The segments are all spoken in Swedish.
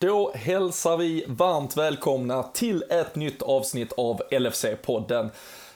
Då hälsar vi varmt välkomna till ett nytt avsnitt av LFC-podden.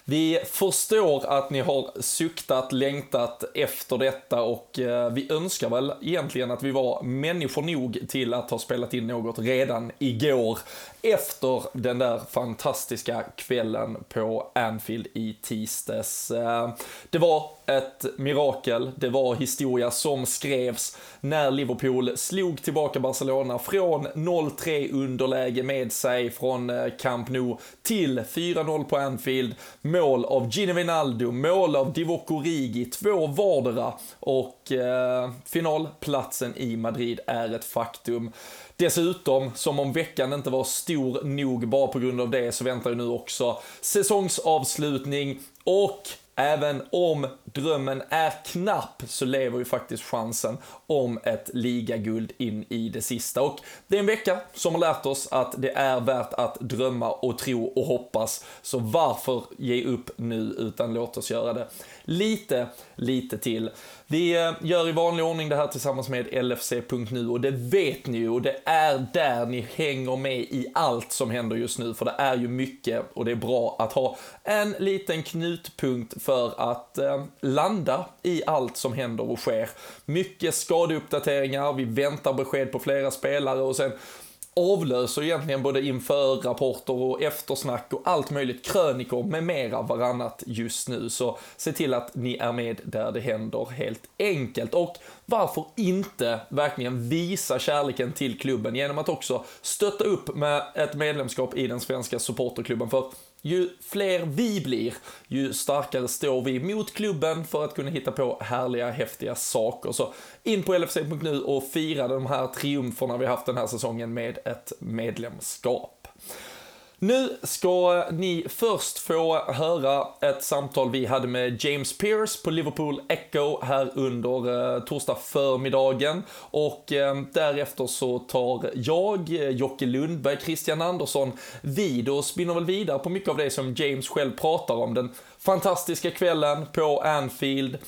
Vi förstår att ni har suktat, längtat efter detta och eh, vi önskar väl egentligen att vi var människor nog till att ha spelat in något redan igår efter den där fantastiska kvällen på Anfield i tisdags. Eh, det var ett mirakel, det var historia som skrevs när Liverpool slog tillbaka Barcelona från 0-3 underläge med sig från eh, Camp Nou till 4-0 på Anfield. Mål av Gino Vinaldo, mål av Divock Origi, två vardera och eh, finalplatsen i Madrid är ett faktum. Dessutom, som om veckan inte var stor nog bara på grund av det, så väntar ju nu också säsongsavslutning och Även om drömmen är knapp så lever ju faktiskt chansen om ett ligaguld in i det sista. Och det är en vecka som har lärt oss att det är värt att drömma och tro och hoppas. Så varför ge upp nu, utan låt oss göra det lite, lite till. Vi eh, gör i vanlig ordning det här tillsammans med LFC.nu och det vet ni ju och det är där ni hänger med i allt som händer just nu för det är ju mycket och det är bra att ha en liten knutpunkt för att eh, landa i allt som händer och sker. Mycket skadeuppdateringar, vi väntar besked på flera spelare och sen avlöser egentligen både inför rapporter och eftersnack och allt möjligt, krönikor med mera varannat just nu. Så se till att ni är med där det händer helt enkelt. Och varför inte verkligen visa kärleken till klubben genom att också stötta upp med ett medlemskap i den svenska supporterklubben. För ju fler vi blir, ju starkare står vi mot klubben för att kunna hitta på härliga, häftiga saker. Så in på LFC.nu och fira de här triumferna vi haft den här säsongen med ett medlemskap. Nu ska ni först få höra ett samtal vi hade med James Pierce på Liverpool Echo här under eh, torsdag förmiddagen. Och eh, därefter så tar jag, eh, Jocke Lundberg, Christian Andersson vid och spinner väl vidare på mycket av det som James själv pratar om. Den fantastiska kvällen på Anfield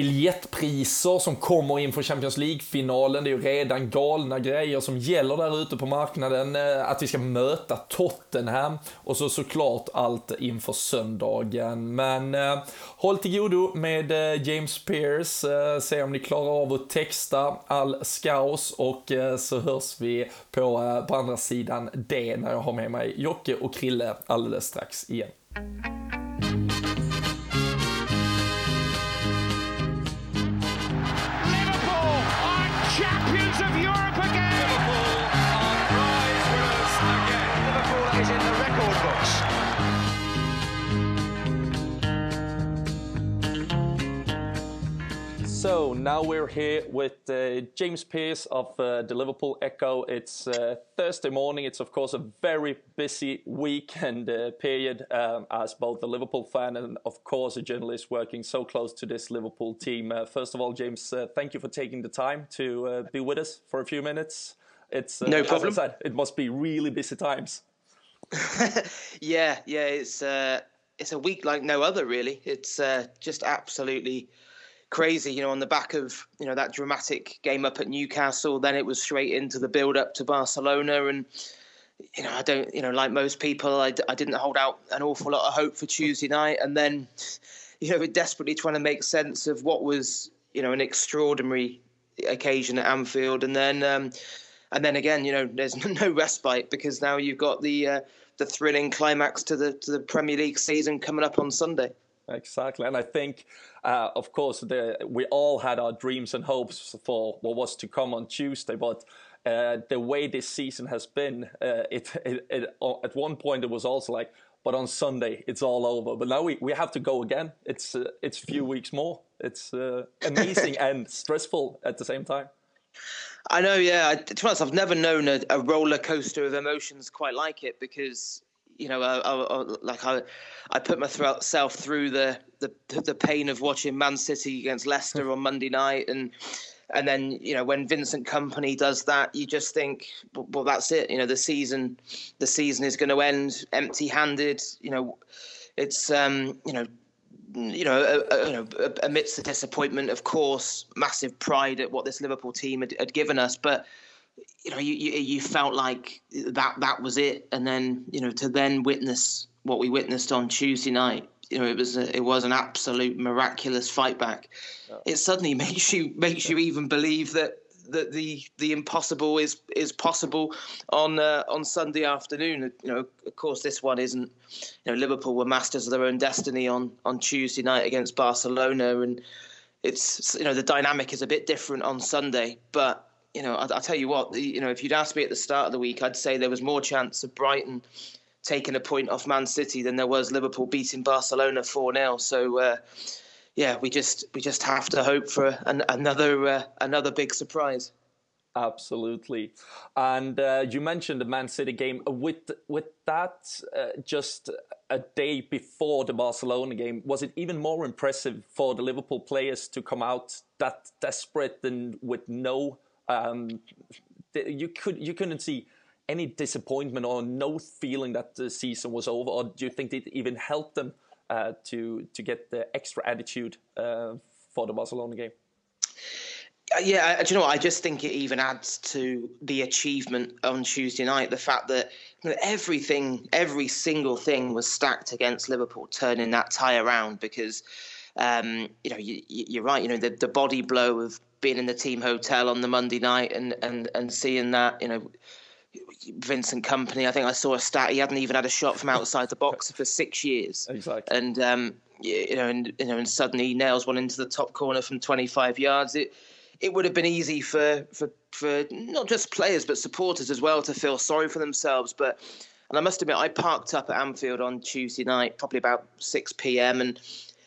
biljettpriser som kommer inför Champions League-finalen. Det är ju redan galna grejer som gäller där ute på marknaden. Eh, att vi ska möta Tottenham och så såklart allt inför söndagen. Men eh, håll till godo med eh, James Pearce. Eh, se om ni klarar av att texta all skaos och eh, så hörs vi på, eh, på andra sidan det när jag har med mig Jocke och Krille alldeles strax igen. So now we're here with uh, James Pearce of uh, the Liverpool Echo. It's uh, Thursday morning. It's of course a very busy week and uh, period um, as both a Liverpool fan and of course a journalist working so close to this Liverpool team. Uh, first of all, James, uh, thank you for taking the time to be with us for a few minutes. It's no problem. Said, it must be really busy times. yeah, yeah, it's it's a week like no other, really. It's just absolutely crazy, you know, on the back of you know that dramatic game up at Newcastle. Then it was straight into the build up to Barcelona, and you know, I don't, you know, like most people, I, I didn't hold out an awful lot of hope for Tuesday night, and then you know, we're desperately trying to make sense of what was you know an extraordinary occasion at Anfield, and then um, and then again, you know, there's no respite because now you've got the uh, the thrilling climax to the to the Premier League season coming up on Sunday. Exactly, and I think, uh, of course, the, we all had our dreams and hopes for what was to come on Tuesday, but uh, the way this season has been, uh, it, it, it, at one point it was also like, but on Sunday it's all over. But now we, we have to go again. It's uh, it's a few weeks more. It's uh, amazing and stressful at the same time. I know, yeah. To be honest, I've never known a, a roller coaster of emotions quite like it because you know, I, I, like I, I put myself through the, the the pain of watching Man City against Leicester on Monday night, and and then you know when Vincent Company does that, you just think, well, well that's it. You know, the season, the season is going to end empty-handed. You know, it's um, you know. You know, uh, uh, you know, amidst the disappointment, of course, massive pride at what this Liverpool team had, had given us. But you know, you, you, you felt like that that was it, and then you know to then witness what we witnessed on Tuesday night. You know, it was a, it was an absolute miraculous fight back. Yeah. It suddenly makes you makes you even believe that that the the impossible is is possible on uh, on Sunday afternoon. You know, of course, this one isn't. You know, Liverpool were masters of their own destiny on on Tuesday night against Barcelona, and it's you know the dynamic is a bit different on Sunday. But you know, I, will tell you what, you know, if you'd asked me at the start of the week, I'd say there was more chance of Brighton taking a point off Man City than there was Liverpool beating Barcelona four 0 So. Uh, yeah, we just we just have to hope for an, another uh, another big surprise. Absolutely, and uh, you mentioned the Man City game. With with that, uh, just a day before the Barcelona game, was it even more impressive for the Liverpool players to come out that desperate and with no? Um, you could you couldn't see any disappointment or no feeling that the season was over, or do you think it even helped them? uh, to to get the extra attitude uh, for the Barcelona game. Uh, yeah, do you know what? I just think it even adds to the achievement on Tuesday night. The fact that everything, every single thing was stacked against Liverpool, turning that tie around. Because um, you know, you, are right. You know, the, the body blow of being in the team hotel on the Monday night and and and seeing that, you know, Vincent Company. I think I saw a stat. He hadn't even had a shot from outside the box for six years. Exactly. And um, you know, and you know, and suddenly he nails one into the top corner from 25 yards. It it would have been easy for for for not just players but supporters as well to feel sorry for themselves. But and I must admit, I parked up at Anfield on Tuesday night, probably about 6 p.m. and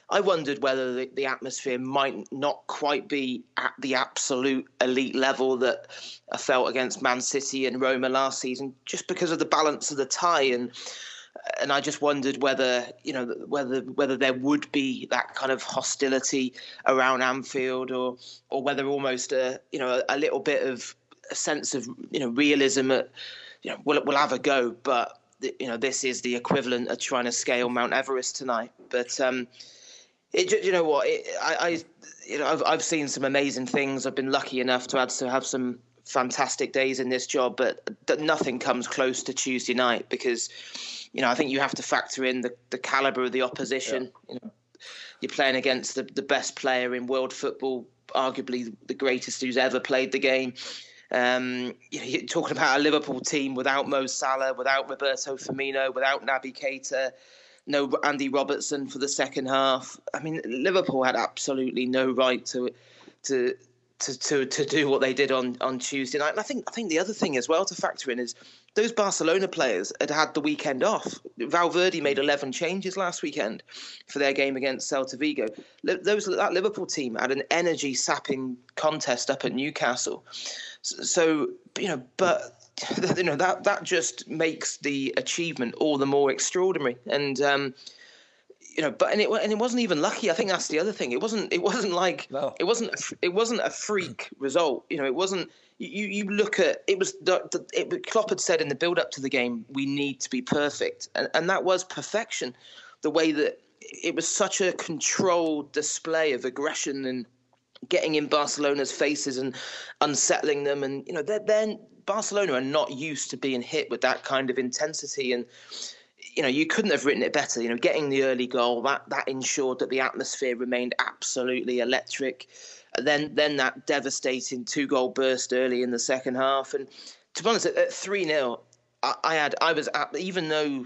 I wondered whether the, the, atmosphere might not quite be at the absolute elite level that I felt against Man City and Roma last season, just because of the balance of the tie and and I just wondered whether you know whether whether there would be that kind of hostility around Anfield or or whether almost a you know a, a little bit of a sense of you know realism at you know we'll we'll have a go, but you know this is the equivalent of trying to scale Mount Everest tonight, but. um it, you know what? It, I, I, you know, I've, I've seen some amazing things. I've been lucky enough to have to have some fantastic days in this job, but nothing comes close to Tuesday night because, you know, I think you have to factor in the, the caliber of the opposition. Yeah. You know, you're playing against the, the best player in world football, arguably the greatest who's ever played the game. Um, you are talking about a Liverpool team without Mo Salah, without Roberto Firmino, without Naby Keita no Andy Robertson for the second half. I mean, Liverpool had absolutely no right to to to to, to do what they did on, on Tuesday night. And I think I think the other thing as well to factor in is those Barcelona players had had the weekend off. Valverde made 11 changes last weekend for their game against Celta Vigo. Those that Liverpool team had an energy sapping contest up at Newcastle. So you know, but you know that that just makes the achievement all the more extraordinary. And um, you know, but and it and it wasn't even lucky. I think that's the other thing. It wasn't. It wasn't like no. it wasn't. A, it wasn't a freak result. You know, it wasn't. You you look at it was the, the it, Klopp had said in the build up to the game we need to be perfect, and and that was perfection. The way that it was such a controlled display of aggression and getting in Barcelona's faces and unsettling them, and you know they're then Barcelona are not used to being hit with that kind of intensity. And you know you couldn't have written it better. You know getting the early goal that that ensured that the atmosphere remained absolutely electric. And then then that devastating two goal burst early in the second half. And to be honest at 3-0 I, I had I was at, even though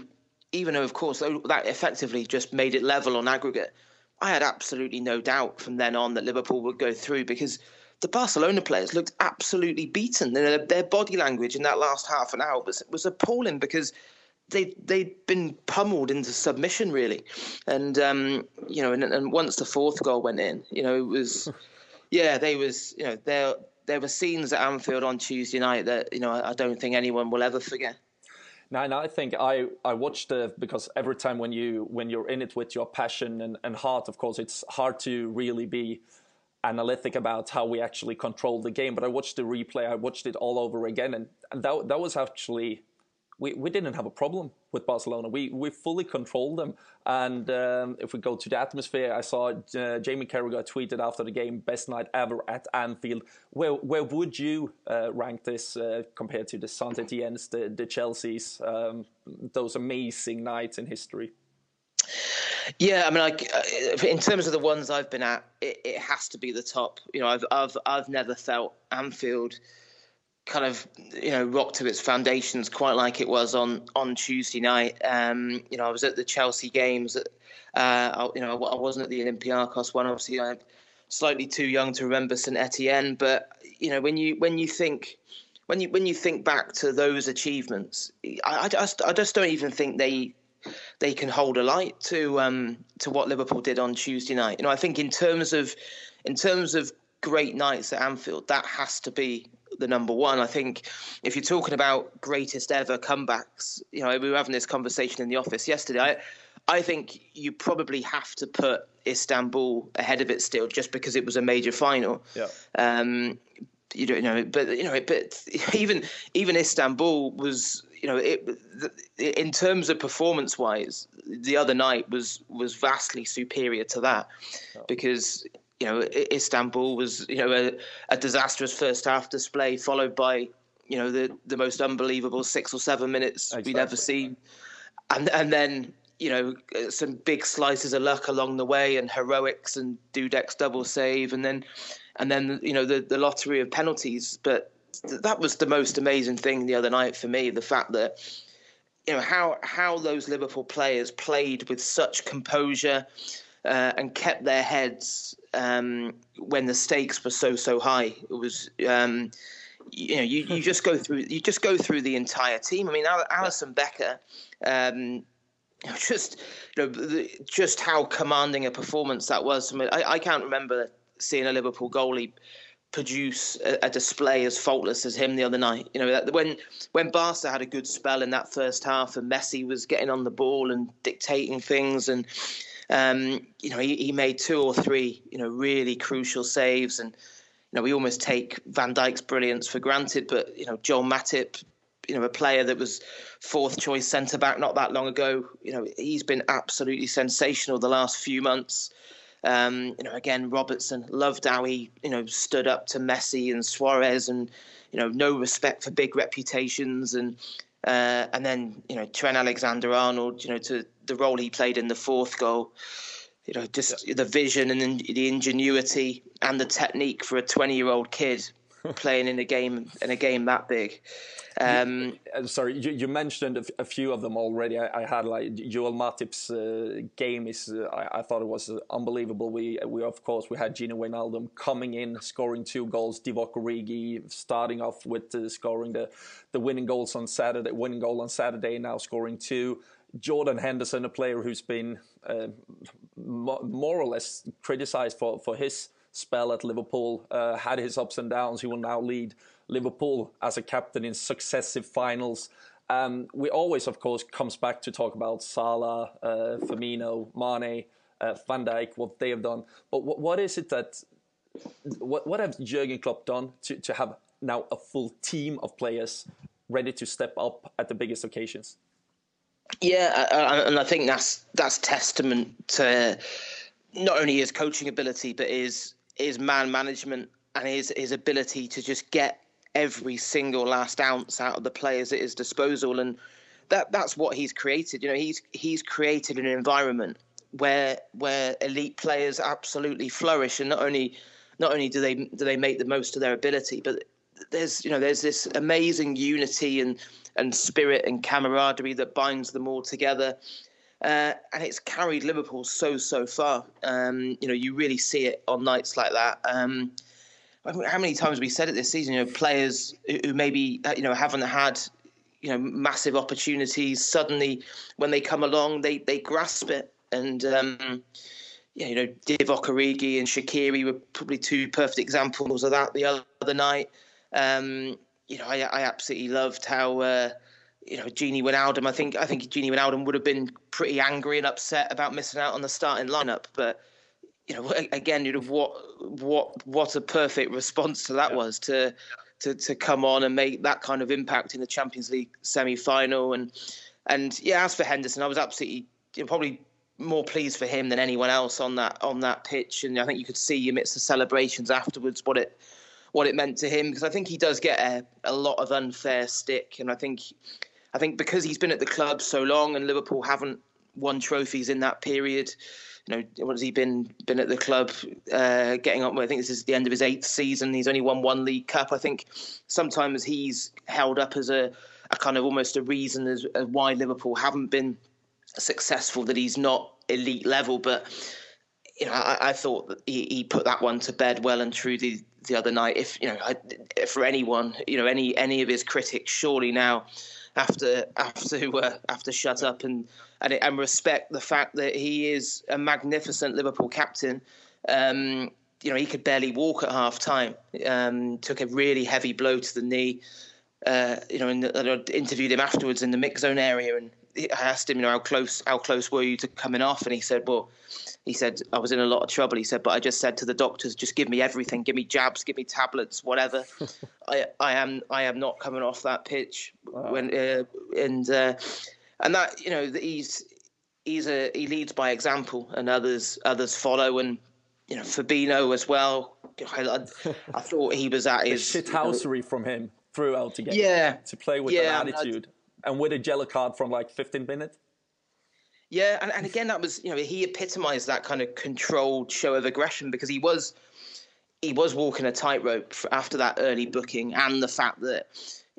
even though of course that effectively just made it level on aggregate I had absolutely no doubt from then on that Liverpool would go through because the Barcelona players looked absolutely beaten. Their, their body language in that last half an hour was was appalling because they they'd been pummeled into submission really, and um, you know, and, and once the fourth goal went in, you know, it was yeah, they was you know there there were scenes at Anfield on Tuesday night that you know I, I don't think anyone will ever forget. No, no, I think I, I watched the because every time when you when you're in it with your passion and, and heart, of course, it's hard to really be analytic about how we actually control the game. But I watched the replay, I watched it all over again, and, and that that was actually we, we didn't have a problem with Barcelona. We we fully controlled them. And um, if we go to the atmosphere, I saw uh, Jamie Carragher tweeted after the game, "Best night ever at Anfield." Where where would you uh, rank this uh, compared to the Saint Etienne's, the the Chelsea's, um, those amazing nights in history? Yeah, I mean, like uh, in terms of the ones I've been at, it, it has to be the top. You know, I've I've I've never felt Anfield kind of you know rocked to its foundations quite like it was on on Tuesday night. Um, you know, I was at the Chelsea games. Uh, I, you know, I wasn't at the Olympiacos one. Obviously, I'm slightly too young to remember St Etienne. But you know, when you when you think when you when you think back to those achievements, I, I just I just don't even think they they can hold a light to um, to what Liverpool did on Tuesday night. You know, I think in terms of in terms of great nights at Anfield, that has to be the number one. I think if you're talking about greatest ever comebacks, you know, we were having this conversation in the office yesterday. I, I think you probably have to put Istanbul ahead of it still, just because it was a major final. Yeah. Um, you don't know, but you know, but even even Istanbul was, you know, it in terms of performance wise, the other night was was vastly superior to that, because you know, Istanbul was, you know, a, a, disastrous first half display, followed by, you know, the, the most unbelievable six or seven minutes exactly. we'd ever seen. And, and then, you know, some big slices of luck along the way and heroics and Dudek's double save. And then, and then, you know, the, the lottery of penalties. But that was the most amazing thing the other night for me. The fact that, you know, how, how those Liverpool players played with such composure, uh, and kept their heads um, when the stakes were so so high. It was. Um, you know, you, you just go through you just go through the entire team. I mean, Alisson Becker, um, just you know, just how commanding a performance that was. I, mean, I, I can't remember seeing a Liverpool goalie produce a, a, display as faultless as him the other night. You know, that, when when Barca had a good spell in that first half, and Messi was getting on the ball and dictating things, and um, you know, he, he made two or three, you know, really crucial saves, and you know, we almost take Van Dijk's brilliance for granted. But you know, Joel Matip, you know, a player that was fourth choice centre back not that long ago. You know, he's been absolutely sensational the last few months. Um, you know, again, Robertson loved how he, you know, stood up to Messi and Suarez, and you know, no respect for big reputations, and uh, and then you know Trent Alexander Arnold, you know, to the role he played in the fourth goal, you know, just yeah. the vision and the ingenuity and the technique for a 20 year old kid playing in a game in a game that big. Um, you, sorry, you, you mentioned a, few of them already. I, I had like Joel Matip's uh, game is uh, I, I, thought it was uh, unbelievable. We we of course we had Gino Wijnaldum coming in, scoring two goals. Divock Origi starting off with uh, scoring the the winning goals on Saturday, winning goal on Saturday, now scoring two. Jordan Henderson, a player who's been uh, more or less criticized for for his spell at Liverpool, uh, had his ups and downs. He will now lead Liverpool as a captain in successive finals. Um, we always, of course, comes back to talk about Salah, uh, Firmino, Mane, uh, Van Dijk, what they have done. But what, what is it that what what have Jurgen Klopp done to, to have now a full team of players ready to step up at the biggest occasions? Yeah, and I think that's that's testament to not only his coaching ability, but his his man management and his his ability to just get every single last ounce out of the players at his disposal. And that that's what he's created. You know he's he's created an environment where where elite players absolutely flourish. And not only not only do they do they make the most of their ability but there's you know there's this amazing unity and and spirit and camaraderie that binds them all together uh, and it's carried Liverpool so so far. Um, you know, you really see it on nights like that. Um, how many times we said it this season? You know, players who maybe uh, you know haven't had you know massive opportunities suddenly when they come along they they grasp it and. Um, yeah, you know, Divock Origi and Shaqiri were probably two perfect examples of that the other night. Um, you know, I, I absolutely loved how uh, you know, Gini Wijnaldum. I think I think Gini Wijnaldum would have been pretty angry and upset about missing out on the starting lineup. But you know, again, you know, what what what a perfect response to that yeah. was to to to come on and make that kind of impact in the Champions League semi final. And and yeah, as for Henderson, I was absolutely you know, probably more pleased for him than anyone else on that on that pitch. And I think you could see amidst the celebrations afterwards what it what it meant to him because I think he does get a, a lot of unfair stick, and I think I think because he's been at the club so long and Liverpool haven't won trophies in that period. You know, what has he been been at the club? Uh, getting up, I think this is the end of his eighth season. He's only won one League Cup. I think sometimes he's held up as a, a kind of almost a reason as, as why Liverpool haven't been successful. That he's not elite level, but you know, I, I thought that he, he put that one to bed well and true the the other night. If you know, I, for anyone, you know, any any of his critics, surely now have to have to uh, have to shut up and and, and respect the fact that he is a magnificent Liverpool captain. Um, you know, he could barely walk at half time. Um, took a really heavy blow to the knee. Uh, you know, and I interviewed him afterwards in the mix zone area, and I asked him, you know, how close how close were you to coming off? And he said, well, he said I was in a lot of trouble. He said, but I just said to the doctors, just give me everything, give me jabs, give me tablets, whatever. I I am I am not coming off that pitch wow. when uh, and uh, and that you know he's he's a he leads by example, and others others follow, and you know Fabinho as well. I, I, I thought he was at his shithousery you know, from him throughout the game. Yeah, to play with yeah, that attitude and with a yellow card from like 15 minutes. Yeah, and, and again, that was you know he epitomised that kind of controlled show of aggression because he was he was walking a tightrope after that early booking and the fact that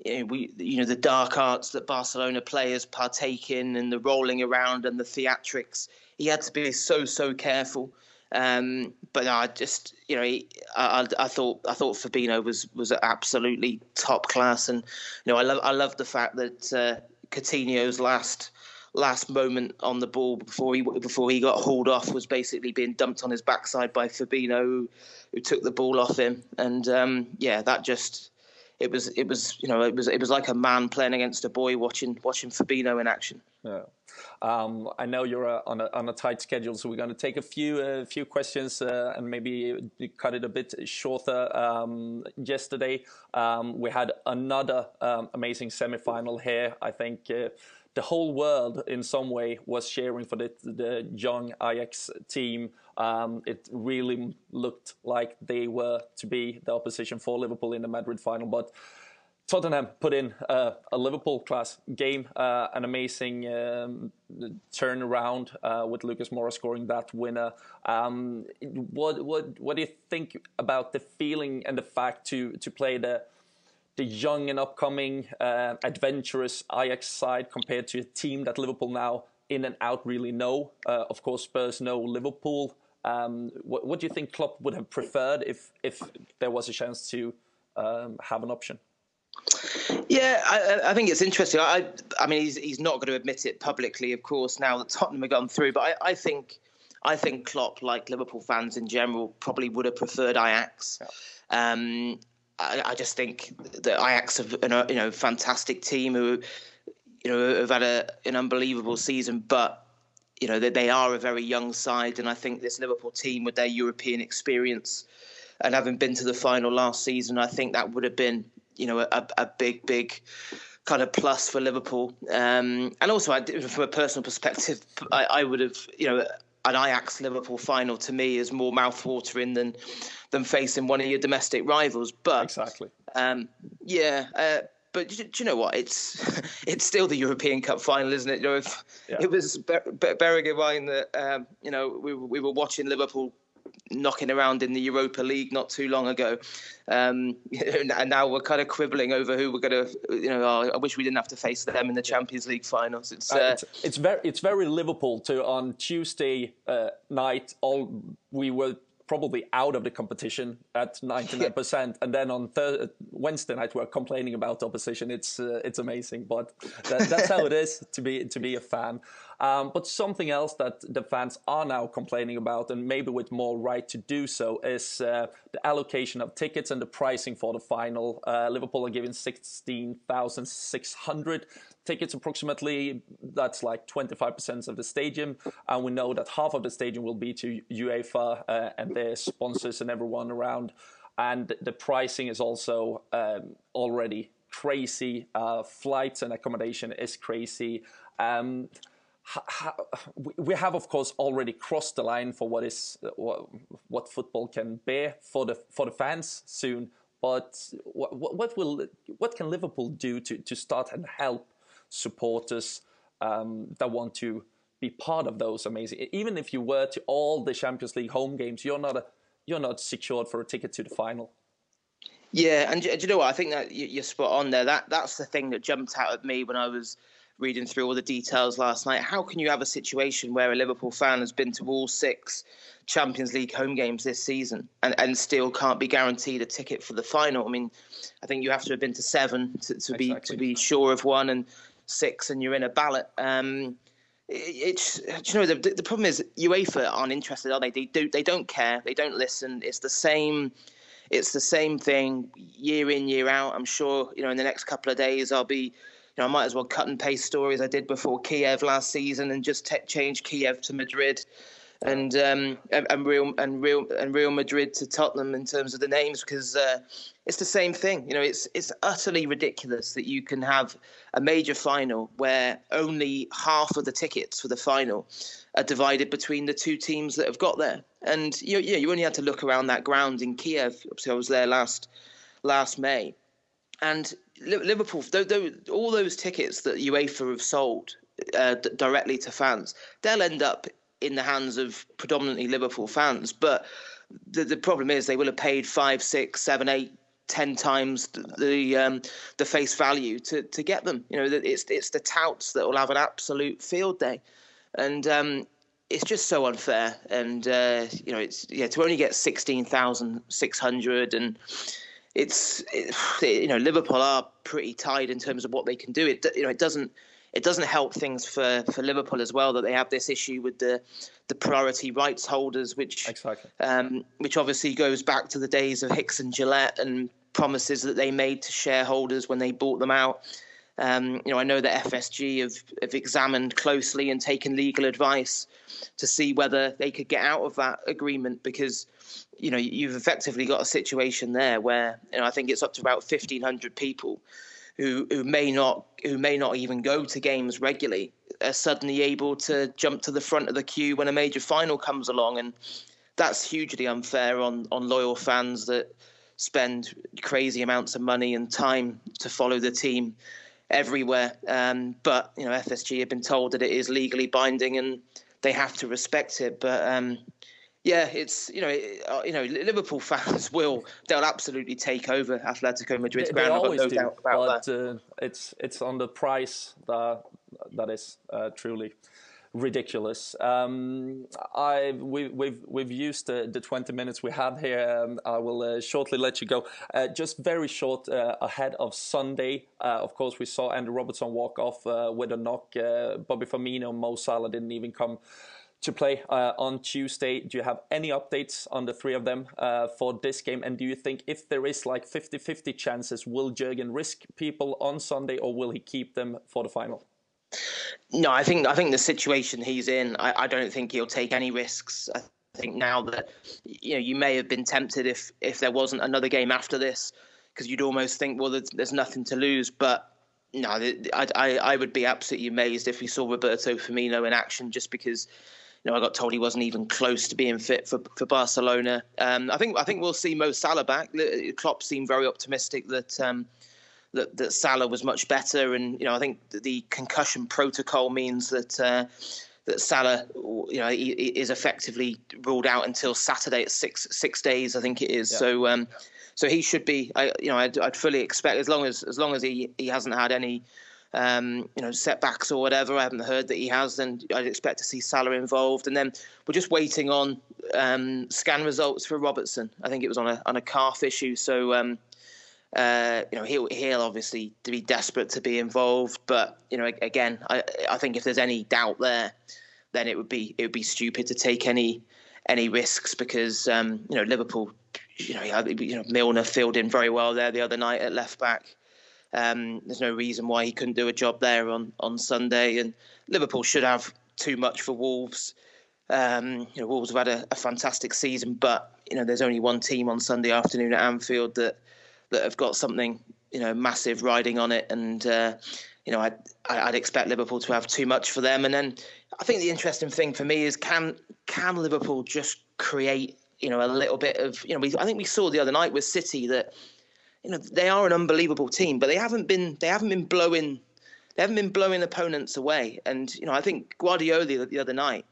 you know, we you know the dark arts that Barcelona players partake in and the rolling around and the theatrics. He had to be so so careful. Um, but no, I just you know he, I, I thought I thought Fabinho was was absolutely top class, and you know I love I love the fact that uh, Coutinho's last last moment on the ball before he before he got hauled off was basically being dumped on his backside by Fabinho, who, who took the ball off him, and um, yeah, that just it was it was you know it was it was like a man playing against a boy watching watching Fabinho in action. Yeah. Um, I know you're uh, on, a, on a tight schedule, so we're going to take a few uh, few questions uh, and maybe cut it a bit shorter. Um, yesterday, um, we had another um, amazing semi-final here. I think uh, the whole world in some way was cheering for the, the young Ajax team. Um, it really looked like they were to be the opposition for Liverpool in the Madrid final, but Tottenham put in uh, a Liverpool class game, uh, an amazing um, turnaround uh, with Lucas Moura scoring that winner. Um, what what what do you think about the feeling and the fact to to play the the young and upcoming uh, adventurous Ajax side compared to a team that Liverpool now in and out really know. Uh, of course, Spurs know Liverpool. Um, what, what, do you think Klopp would have preferred if if there was a chance to um, have an option? Yeah, I, I, think it's interesting. I, I mean, he's he's not going to admit it publicly, of course, now that Tottenham have gone through. But I, I think I think Klopp, like Liverpool fans in general, probably would have preferred Ajax. Yeah. Um, I, I just think that Ajax have a you know fantastic team who you know have had a, an unbelievable season, but you know they, they are a very young side, and I think this Liverpool team with their European experience and having been to the final last season, I think that would have been you know a, a big big kind of plus for Liverpool. Um, and also, I, from a personal perspective, I, I would have you know an Ajax Liverpool final to me is more mouthwatering than than facing one of your domestic rivals. But exactly, um, yeah. Uh, but do, you know what? It's it's still the European Cup final, isn't it? You know, if yeah. it was Ber- Ber- Bergwijn that um, you know we we were watching Liverpool knocking around in the Europa League not too long ago, um, and now we're kind of quibbling over who we're going to. You know, oh, I wish we didn't have to face them in the Champions League finals. It's uh, uh, it's, it's, very it's very Liverpool to on Tuesday uh, night. All we were probably out of the competition at 99%. And then on thir- Wednesday night, we're complaining about opposition. It's uh, it's amazing, but that, that's how it is to be to be a fan. Um, but something else that the fans are now complaining about, and maybe with more right to do so, is uh, the allocation of tickets and the pricing for the final. Uh, Liverpool are giving 16,600 tickets approximately. That's like 25% of the stadium. And we know that half of the stadium will be to UEFA uh, and their sponsors and everyone around. and the pricing is also um, already crazy. Uh, flights and accommodation is crazy. Um, we have, of course, already crossed the line for what is what football can bear for the for the fans soon. But what, will what can Liverpool do to, to start and help supporters um, that want to be part of those amazing? Even if you were to all the Champions League home games, you're not a, you're not secured for a ticket to the final. Yeah, and do you know what? I think that you're spot on there. That that's the thing that jumped out at me when I was reading through all the details last night. How can you have a situation where a Liverpool fan has been to all six Champions League home games this season and, and still can't be guaranteed a ticket for the final? I mean, I think you have to have been to seven to, to exactly. be to be sure of one, and six, and you're in a ballot. Um, it's you know the, the problem is UEFA aren't interested, are they? They do they don't care. They don't listen. It's the same. It's the same thing year in year out. I'm sure you know in the next couple of days I'll be know, I might as well cut and paste stories I did before Kiev last season and just change Kiev to Madrid, and um, and Real and Real and Real Madrid to Tottenham in terms of the names because uh, it's the same thing. You know, it's it's utterly ridiculous that you can have a major final where only half of the tickets for the final are divided between the two teams that have got there. And you yeah, you only had to look around that ground in Kiev. Obviously, I was there last last May, and Liverpool, all those tickets that UEFA have sold uh, directly to fans, they'll end up in the hands of predominantly Liverpool fans. But the, the problem is they will have paid five, six, seven, eight, ten times the the, um, the face value to to get them. You know, it's it's the touts that will have an absolute field day, and um, it's just so unfair. And uh, you know, it's yeah to only get sixteen thousand six hundred and it's it, you know Liverpool are pretty tied in terms of what they can do. It you know it doesn't it doesn't help things for, for Liverpool as well that they have this issue with the the priority rights holders, which exactly. um, which obviously goes back to the days of Hicks and Gillette and promises that they made to shareholders when they bought them out. Um, you know, I know that FSG have, have examined closely and taken legal advice to see whether they could get out of that agreement because you know you've effectively got a situation there where you know I think it's up to about fifteen hundred people who who may not who may not even go to games regularly are suddenly able to jump to the front of the queue when a major final comes along and that's hugely unfair on on loyal fans that spend crazy amounts of money and time to follow the team everywhere. Um, but you know, FSG have been told that it is legally binding and they have to respect it. But um, yeah, it's you know, it, uh, you know, Liverpool fans will they'll absolutely take over Atletico Madrid's ground. I've got no do, doubt about but, that. Uh, it's it's on the price that that is uh, truly ridiculous. Um, I we, we've we've used the, the 20 minutes we had here. Um, I will uh, shortly let you go. Uh, just very short uh, ahead of Sunday. Uh, of course, we saw Andrew Robertson walk off uh, with a knock. Uh, Bobby Firmino, Mo Salah didn't even come to play uh, on Tuesday. Do you have any updates on the three of them uh, for this game? And do you think if there is like 50-50 chances, will Jurgen risk people on Sunday or will he keep them for the final? No, I think I think the situation he's in, I, I don't think he'll take any risks. I think now that you know you may have been tempted if if there wasn't another game after this, because you'd almost think, well, there's, there's nothing to lose. But no, I, I I would be absolutely amazed if we saw Roberto Firmino in action, just because you know, I got told he wasn't even close to being fit for, for Barcelona. Um, I think I think we'll see Mo Salah back. Klopp seemed very optimistic that um, that, that Salah was much better, and you know I think the concussion protocol means that uh, that Salah, you know, he, he is effectively ruled out until Saturday at six six days, I think it is. Yeah. So um, so he should be, I, you know, I'd, I'd, fully expect as long as as long as he he hasn't had any. Um, you know, setbacks or whatever. I haven't heard that he has. Then I'd expect to see Salah involved. And then we're just waiting on um, scan results for Robertson. I think it was on a on a calf issue. So um, uh, you know, he'll he'll obviously to be desperate to be involved, but you know, again, I I think if there's any doubt there, then it would be it would be stupid to take any any risks because um, you know Liverpool, you know, you know Milner filled in very well there the other night at left back. Um, there's no reason why he couldn't do a job there on on Sunday, and Liverpool should have too much for Wolves. Um, you know, Wolves have had a, a, fantastic season, but you know, there's only one team on Sunday afternoon at Anfield that that have got something you know massive riding on it, and uh, you know, I'd, I'd expect Liverpool to have too much for them. And then I think the interesting thing for me is can can Liverpool just create you know a little bit of you know we, I think we saw the other night with City that you know they are an unbelievable team, but they haven't been they haven't been blowing they haven't been blowing opponents away. And you know I think Guardiola the other night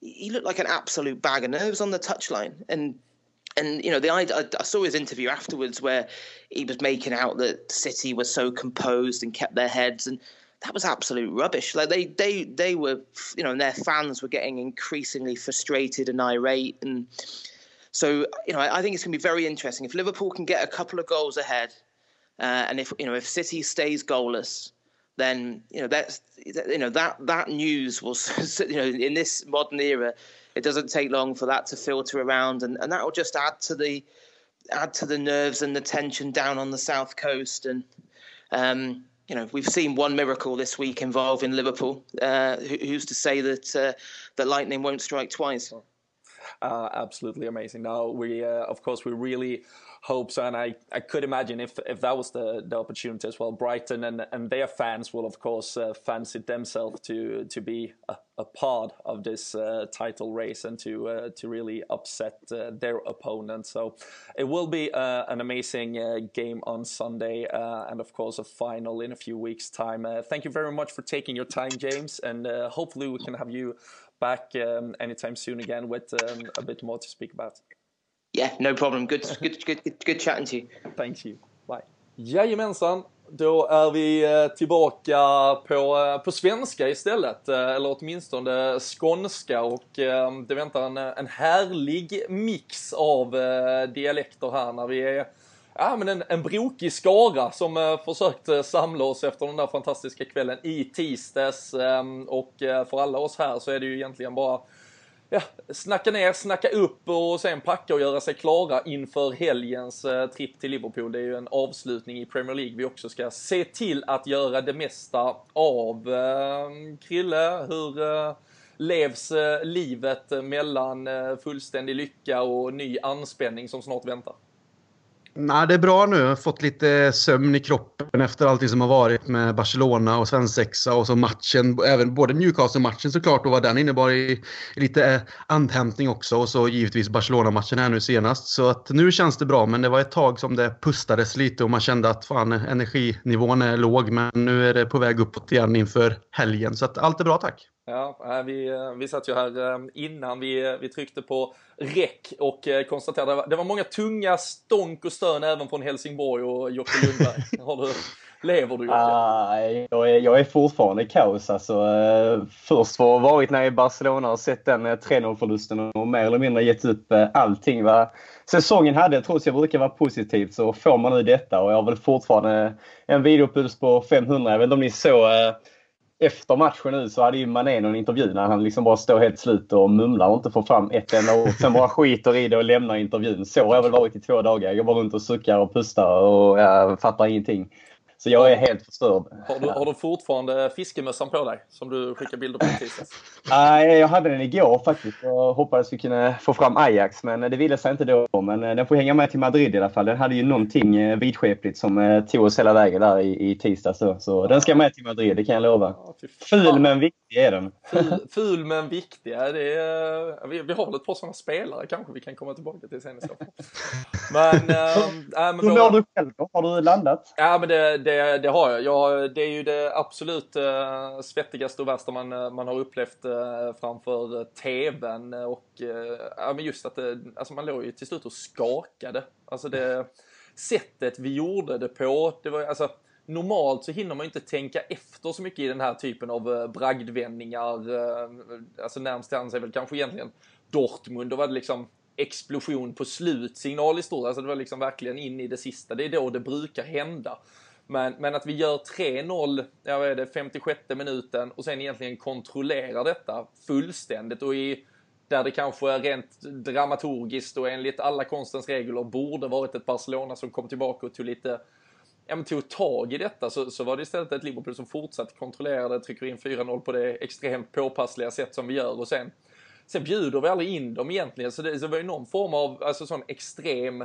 he looked like an absolute bag of nerves on the touchline and. And you know, the I, I saw his interview afterwards where he was making out that City was so composed and kept their heads, and that was absolute rubbish. Like they they they were, you know, and their fans were getting increasingly frustrated and irate, and so, you know, I, think it's going to be very interesting if Liverpool can get a couple of goals ahead, uh, and if you know if City stays goalless, then you know that's you know that that news will you know in this modern era, it doesn't take long for that to filter around, and, and that will just add to the add to the nerves and the tension down on the south coast, and um, you know we've seen one miracle this week involving Liverpool. Uh, who's to say that uh, that lightning won't strike twice? Uh, absolutely amazing. Now we, uh, of course, we really hope so, and I, I could imagine if if that was the, the opportunity as well, Brighton and, and their fans will of course uh, fancy themselves to to be a, a part of this uh, title race and to uh, to really upset uh, their opponent. So it will be an amazing game on Sunday, and of course a final in a few weeks' time. thank you very much for taking your time, James, and hopefully we can have you back um, anytime soon again with um, a bit more to speak about. Yeah, no problem. Good, good, good, good chatting to you. Thank you. Bye. Jajamensan, då är vi eh, tillbaka på, eh, på svenska istället, eh, eller åtminstone skånska och det väntar en, en härlig mix av dialekter här när vi är ja, men en, en brokig skara som eh, försökte eh, samla oss efter den där fantastiska kvällen i tisdags. Ehm, och eh, för alla oss här så är det ju egentligen bara ja, snacka ner, snacka upp och sen packa och göra sig klara inför helgens eh, tripp till Liverpool. Det är ju en avslutning i Premier League vi också ska se till att göra det mesta av. Eh, Krille, hur eh, levs eh, livet mellan eh, fullständig lycka och ny anspänning som snart väntar? Nej, det är bra nu. Jag har fått lite sömn i kroppen efter allting som har varit med Barcelona och svensexa och så matchen. Även både Newcastle-matchen såklart och vad den innebar i, i lite eh, andhämtning också. Och så givetvis Barcelona-matchen här nu senast. Så att nu känns det bra, men det var ett tag som det pustades lite och man kände att fan, energinivån är låg. Men nu är det på väg uppåt igen inför helgen. Så att allt är bra, tack. Ja, vi, vi satt ju här eh, innan vi, vi tryckte på räck och eh, konstaterade att det var många tunga stånk och stön även från Helsingborg och Jocke Lundberg. Har du, lever du Jocke? Ah, jag, är, jag är fortfarande i kaos alltså. Eh, först för att ha varit nere i Barcelona och sett den 3-0-förlusten och mer eller mindre gett upp allting vad säsongen hade. Trots att jag brukar vara positiv så får man nu detta och jag har väl fortfarande en videopuls på 500. Jag vet inte om ni såg efter matchen nu så hade ju Mané någon intervju när han liksom bara står helt slut och mumlar och inte får fram ett enda ord. Sen bara skiter i det och lämnar intervjun. Så har jag väl varit i två dagar. Jag går bara runt och suckar och pustar och jag fattar ingenting. Så jag är helt förstörd. Har du, har du fortfarande fiskemössan på dig som du skickade bilder på tisdags? Nej, jag hade den igår faktiskt och hoppades vi kunde få fram Ajax, men det ville sig inte då. Men eh, den får hänga med till Madrid i alla fall. Den hade ju någonting eh, vidskepligt som eh, tog oss hela vägen där i, i tisdags. Så, så den ska med till Madrid, det kan jag lova. Ful men viktig är den. Ful, ful men viktig, det är, vi, vi har väl ett par sådana spelare kanske vi kan komma tillbaka till sen i så fall. Men, äh, men Hur mår du själv då? Har du landat? Ja, men det, det, det har jag. jag. Det är ju det absolut eh, svettigaste och värsta man, eh, man har upplevt eh, framför eh, tvn. Och uh, men just att det, alltså man låg ju till slut och skakade. Alltså det sättet vi gjorde det på. Det var alltså normalt så hinner man ju inte tänka efter så mycket i den här typen av bragdvändningar. Alltså närmst till hands är väl kanske egentligen Dortmund. Då var det liksom explosion på slutsignal i stort. Alltså det var liksom verkligen in i det sista. Det är då det brukar hända. Men, men att vi gör 3-0, ja vad är det, 56 minuten och sen egentligen kontrollerar detta fullständigt och i där det kanske rent dramaturgiskt och enligt alla konstens regler borde varit ett Barcelona som kom tillbaka och tog lite ja, men tog tag i detta så, så var det istället ett Liverpool som fortsatte kontrollera det, trycker in 4-0 på det extremt påpassliga sätt som vi gör och sen sen bjuder vi aldrig in dem egentligen, så det, så det var ju någon form av alltså, sån extrem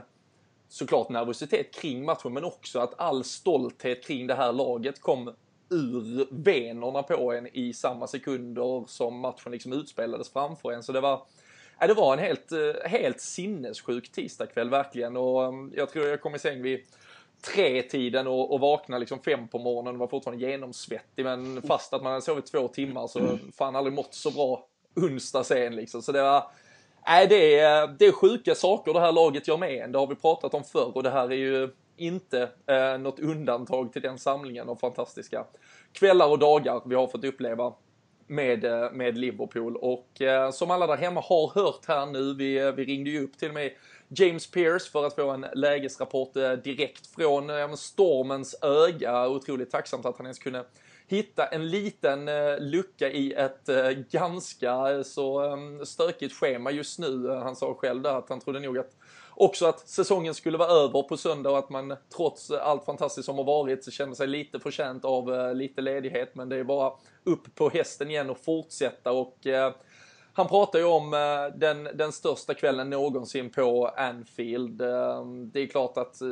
såklart nervositet kring matchen, men också att all stolthet kring det här laget kom ur venerna på en i samma sekunder som matchen liksom utspelades framför en. Så det var, ja, det var en helt, eh, helt sinnessjuk tisdagkväll verkligen och mm, jag tror jag kom i säng vid tre-tiden och, och vakna liksom fem på morgonen och var fortfarande genomsvettig men fast att man hade sovit två timmar så fan aldrig mått så bra onsdag sen liksom. Så det var, nej det är, det är sjuka saker det här laget gör med en, det har vi pratat om förr och det här är ju inte eh, något undantag till den samlingen av fantastiska kvällar och dagar vi har fått uppleva med, eh, med Liverpool. Och eh, som alla där hemma har hört här nu, vi, eh, vi ringde ju upp till och med James Pierce för att få en lägesrapport eh, direkt från eh, stormens öga. Otroligt tacksamt att han ens kunde hitta en liten eh, lucka i ett eh, ganska eh, så stökigt schema just nu. Han sa själv där att han trodde nog att också att säsongen skulle vara över på söndag och att man trots allt fantastiskt som har varit så känner sig lite förtjänt av lite ledighet. Men det är bara upp på hästen igen och fortsätta och han pratar ju om eh, den, den största kvällen någonsin på Anfield. Eh, det är klart att eh,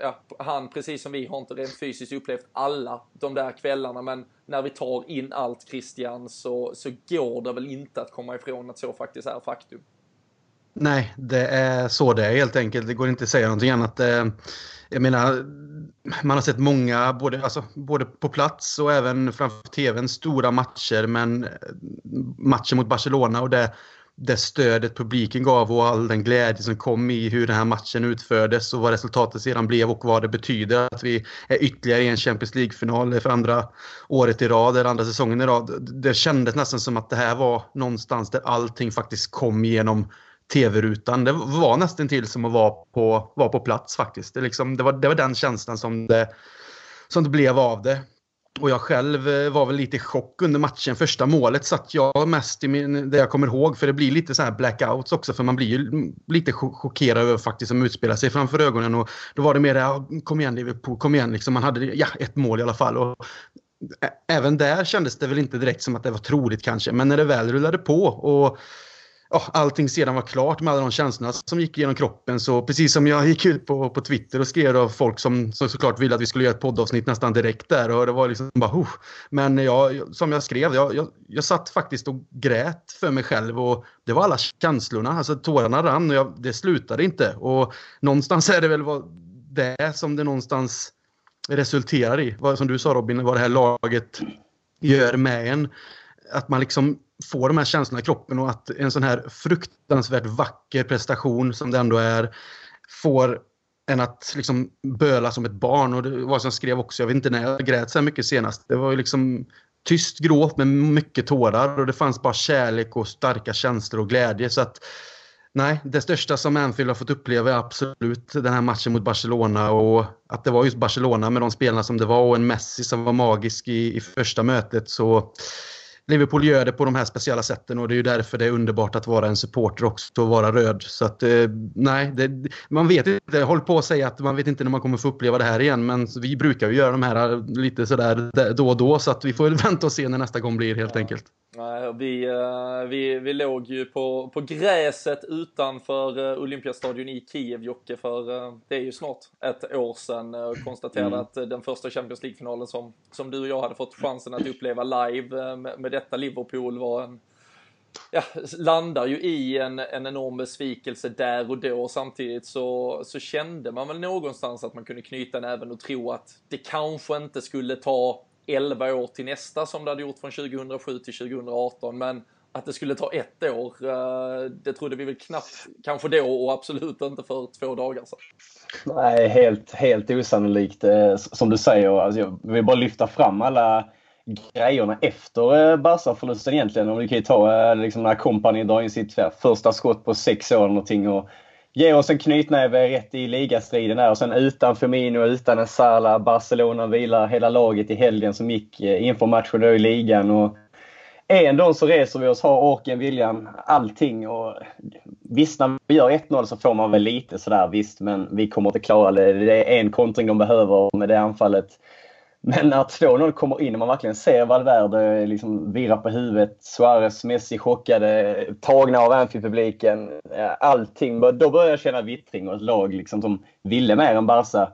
ja, han, precis som vi, har inte rent fysiskt upplevt alla de där kvällarna, men när vi tar in allt Christian så, så går det väl inte att komma ifrån att så faktiskt är faktum. Nej, det är så det är helt enkelt. Det går inte att säga någonting annat. Eh, jag menar, man har sett många, både, alltså, både på plats och även framför tvn, stora matcher. Men eh, matchen mot Barcelona och det, det stödet publiken gav och all den glädje som kom i hur den här matchen utfördes och vad resultatet sedan blev och vad det betyder att vi är ytterligare i en Champions League-final för andra året i rad eller andra säsongen i rad. Det kändes nästan som att det här var någonstans där allting faktiskt kom igenom tv-rutan. Det var nästan till som att vara på, vara på plats faktiskt. Det, liksom, det, var, det var den känslan som det, som det blev av det. Och jag själv eh, var väl lite i chock under matchen. Första målet satt jag mest i min, det jag kommer ihåg. För det blir lite så här blackouts också. För man blir ju lite chockerad över faktiskt som utspelar sig framför ögonen. Och då var det mer ja, kom igen Liverpool, kom igen. Liksom, man hade ja, ett mål i alla fall. Och även där kändes det väl inte direkt som att det var troligt kanske. Men när det väl rullade på och ja, allting sedan var klart med alla de känslorna som gick genom kroppen. Så precis som jag gick ut på, på Twitter och skrev av folk som, som såklart ville att vi skulle göra ett poddavsnitt nästan direkt där. Och det var liksom bara, oh. Men jag, som jag skrev, jag, jag, jag satt faktiskt och grät för mig själv. Och det var alla känslorna, alltså tårarna rann och jag, det slutade inte. Och någonstans är det väl vad, det som det någonstans resulterar i. Vad, som du sa Robin, vad det här laget gör med en. Att man liksom få de här känslorna i kroppen och att en sån här fruktansvärt vacker prestation som det ändå är får en att liksom böla som ett barn. Och det var som jag skrev också, jag vet inte när jag grät så här mycket senast. Det var ju liksom tyst gråt med mycket tårar och det fanns bara kärlek och starka känslor och glädje. Så att Nej, det största som Anfield har fått uppleva är absolut den här matchen mot Barcelona och att det var just Barcelona med de spelarna som det var och en Messi som var magisk i, i första mötet. Så Liverpool gör det på de här speciella sätten och det är ju därför det är underbart att vara en supporter också och vara röd. Så att eh, nej, det, man vet inte. Jag håller på att säga att man vet inte när man kommer få uppleva det här igen. Men vi brukar ju göra de här eh, lite sådär då och då så att vi får vänta och se när nästa gång blir helt enkelt. Nej, vi, eh, vi, vi låg ju på, på gräset utanför Olympiastadion i Kiev, Jocke, för det är ju snart ett år sedan och konstaterade mm. att den första Champions League-finalen som, som du och jag hade fått chansen att uppleva live med, med detta Liverpool var en ja, landar ju i en, en enorm besvikelse där och då. Samtidigt så, så kände man väl någonstans att man kunde knyta näven och tro att det kanske inte skulle ta 11 år till nästa som det hade gjort från 2007 till 2018. Men att det skulle ta ett år, eh, det trodde vi väl knappt kanske då och absolut inte för två dagar sedan. Nej, helt, helt osannolikt. Eh, som du säger, alltså jag vill bara lyfta fram alla grejerna efter eh, Barca-förlusten egentligen. Om vi kan ju ta eh, liksom när kompani drar in sitt första skott på sex år eller någonting och ger oss en knytnäve rätt i ligastriden där och sen utan Firmino, utan en Sala, Barcelona vilar hela laget i helgen som gick eh, inför matchen då i ligan. Och ändå så reser vi oss, har orken, viljan, allting. Och visst, när vi gör 1-0 så får man väl lite sådär, visst, men vi kommer inte klara det. Det är en kontring de behöver med det anfallet. Men när 2-0 kommer in och man verkligen ser Valverde liksom virra på huvudet, Suarez, Messi chockade, tagna av Anfield-publiken. Allting. Då började jag känna vittring och ett lag liksom som ville mer än Barca.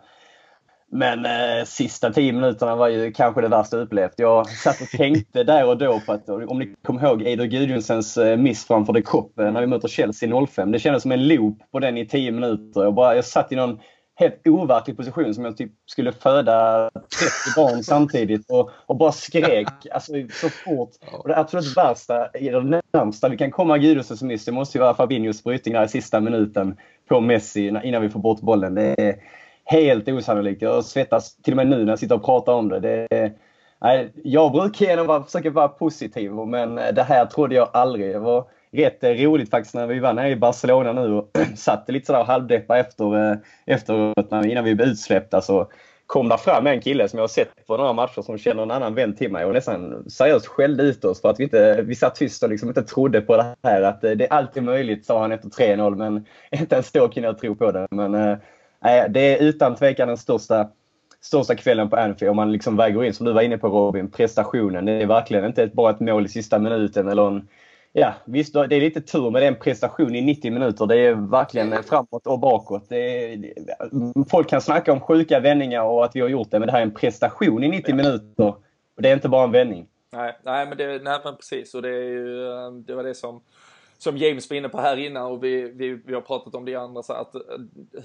Men eh, sista tio minuterna var ju kanske det värsta jag upplevt. Jag satt och tänkte där och då på att, om ni kommer ihåg Eider Gudjonsens eh, miss framför de Cup eh, när vi möter Chelsea 05. Det kändes som en loop på den i tio minuter. Jag, bara, jag satt i någon helt overklig position som jag typ skulle föda 30 barn samtidigt och, och bara skrek alltså, så fort. Och det absolut värsta, det närmsta vi kan komma Gudjonsens miss, det måste ju vara Fabinhos brytning där i sista minuten på Messi innan vi får bort bollen. Det är, helt osannolikt. Jag svettas till och med nu när jag sitter och pratar om det. det nej, jag brukar försöka vara positiv, men det här trodde jag aldrig. Det var rätt roligt faktiskt när vi var nere i Barcelona nu och satt lite sådär halvdeppa efter, eh, efteråt innan vi blev utsläppta. Så kom där fram en kille som jag har sett på några matcher som känner en annan vän till mig och nästan seriöst skällde ut oss för att vi inte vi satt tyst och liksom inte trodde på det här. Att eh, det är alltid möjligt, sa han efter 3-0, men inte ens då kunde jag tro på det. Men äh, det är utan tvekan den största, största kvällen på Anfield. Om man liksom väger in, som du var inne på Robin, prestationen. Det är verkligen inte bara ett mål i sista minuten eller en Ja, visst, det är lite tur med den prestation i 90 minuter. Det är verkligen framåt och bakåt. Är, folk kan snacka om sjuka vändningar och att vi har gjort det, men det här är en prestation i 90 minuter. Och det är inte bara en vändning. Nej, nej, men, det, nej men precis. Och det, är ju, det var det som som James var inne på här innan och vi, vi, vi har pratat om det i andra, så att eh,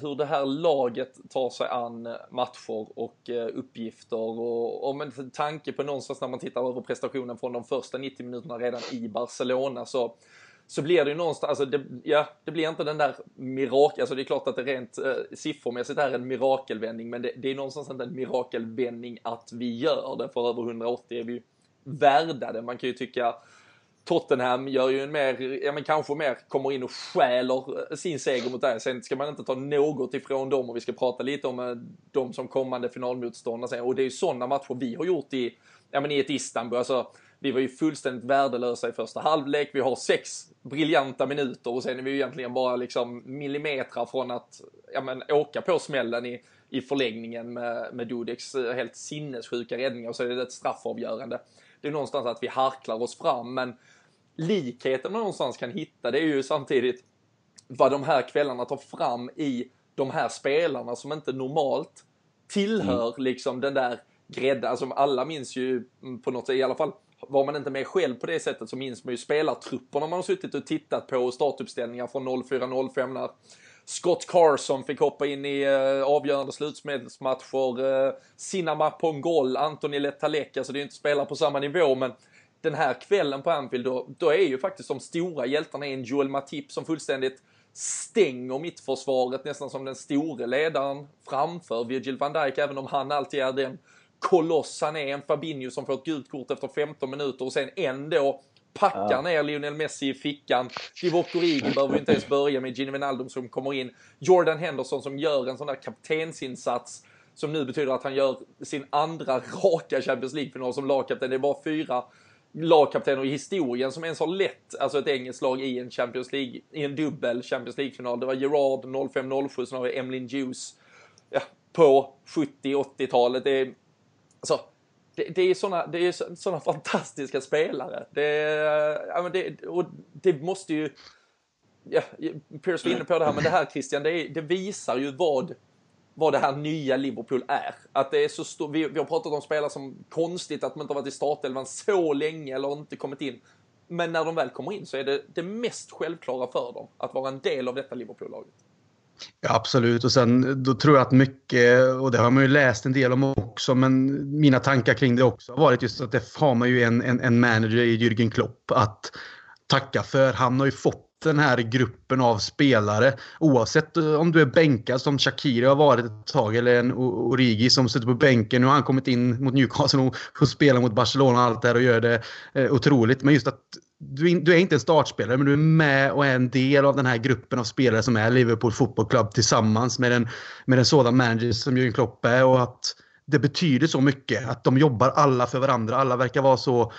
hur det här laget tar sig an matcher och eh, uppgifter och, och med tanke på någonstans när man tittar över prestationen från de första 90 minuterna redan i Barcelona så så blir det ju någonstans, alltså det, ja, det blir inte den där mirakel, alltså det är klart att det rent eh, siffermässigt är en mirakelvändning, men det, det är någonstans inte en mirakelvändning att vi gör det, för över 180 är vi värda det. Man kan ju tycka Tottenham gör ju en mer, ja men kanske mer, kommer in och stjäler eh, sin seger mot det. Sen ska man inte ta något ifrån dem och vi ska prata lite om eh, dem som kommande finalmotståndare. Och det är ju sådana matcher vi har gjort i, ja men i ett Istanbul. Alltså, vi var ju fullständigt värdelösa i första halvlek. Vi har sex briljanta minuter och sen är vi ju egentligen bara liksom millimeter från att ja, men, åka på smällen i, i förlängningen med, med Dudeks eh, helt sinnessjuka räddningar och så är det ett straffavgörande. Det är någonstans att vi harklar oss fram, men likheten man någonstans kan hitta det är ju samtidigt vad de här kvällarna tar fram i de här spelarna som inte normalt tillhör mm. liksom den där grädden, alltså alla minns ju på något sätt, i alla fall var man inte med själv på det sättet så minns man ju spelartrupperna man har suttit och tittat på startuppställningar från 04-05 när Scott Carson fick hoppa in i eh, avgörande slutspelsmatcher. Eh, Sinama Pongol, Antoni Letalek, alltså det är inte spelare på samma nivå men den här kvällen på Anfield, då, då är ju faktiskt de stora hjältarna en Joel Matip som fullständigt stänger mittförsvaret nästan som den store ledaren framför Virgil van Dijk, även om han alltid är den koloss han är. En Fabinho som får ett gult kort efter 15 minuter och sen ändå packar ja. ner Lionel Messi i fickan. Divock Origi behöver vi inte ens börja med. Gini Wijnaldum som kommer in. Jordan Henderson som gör en sån där kaptensinsats som nu betyder att han gör sin andra raka Champions League-final som lagkapten. Det är bara fyra lagkaptener i historien som ens har lett alltså ett engelskt lag i en Champions League, i en dubbel Champions League-final. Det var Gerard 05-07, sen har vi Emlyn Juice ja, på 70-80-talet. Det är, alltså, det, det är såna, det är såna fantastiska spelare. Det, ja, men det, och det måste ju, ja, Pierce var inne på det här, men det här Christian, det, det visar ju vad vad det här nya Liverpool är. Att det är så stor, vi, vi, har pratat om spelare som konstigt att man inte har varit i startelvan så länge eller inte kommit in. Men när de väl kommer in så är det det mest självklara för dem att vara en del av detta Liverpool-laget. Ja, absolut. Och sen då tror jag att mycket, och det har man ju läst en del om också, men mina tankar kring det också har varit just att det har man ju en, en, en manager i Jürgen Klopp att tacka för. Han har ju fått den här gruppen av spelare. Oavsett om du är bänkad som Shakiri har varit ett tag eller en Origi som sitter på bänken. Nu har han kommit in mot Newcastle och får spela mot Barcelona och allt det här och gör det eh, otroligt. Men just att du, du, är inte en startspelare men du är med och är en del av den här gruppen av spelare som är Liverpool Football Club tillsammans med en, med en sådan manager som Jürgen Klopp är. Och att det betyder så mycket. Att de jobbar alla för varandra. Alla verkar vara så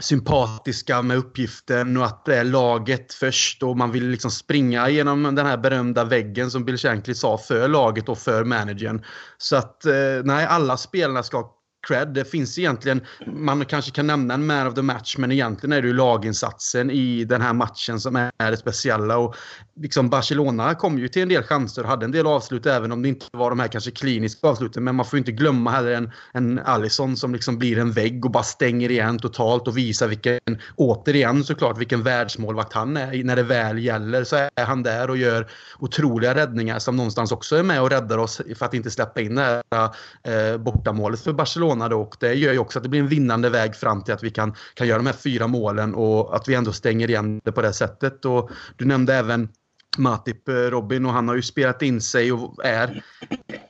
sympatiska med uppgiften och att det är laget först och man vill liksom springa genom den här berömda väggen som Bill Shankly sa för laget och för managern. Så att eh, nej, alla spelarna ska cred. Det finns egentligen, man kanske kan nämna en man of the match, men egentligen är det ju laginsatsen i den här matchen som är det speciella. Och liksom Barcelona kom ju till en del chanser och hade en del avslut, även om det inte var de här kanske kliniska avsluten. Men man får ju inte glömma heller en, en Allison som liksom blir en vägg och bara stänger igen totalt och visar vilken, återigen såklart, vilken världsmålvakt han är. När det väl gäller så är han där och gör otroliga räddningar som någonstans också är med och räddar oss för att inte släppa in det här eh, bortamålet för Barcelona. Då. Och det gör ju också att det blir en vinnande väg fram till att vi kan, kan göra de här fyra målen och att vi ändå stänger igen det på det sättet. Och du nämnde även Matip eh, Robin och han har ju spelat in sig och är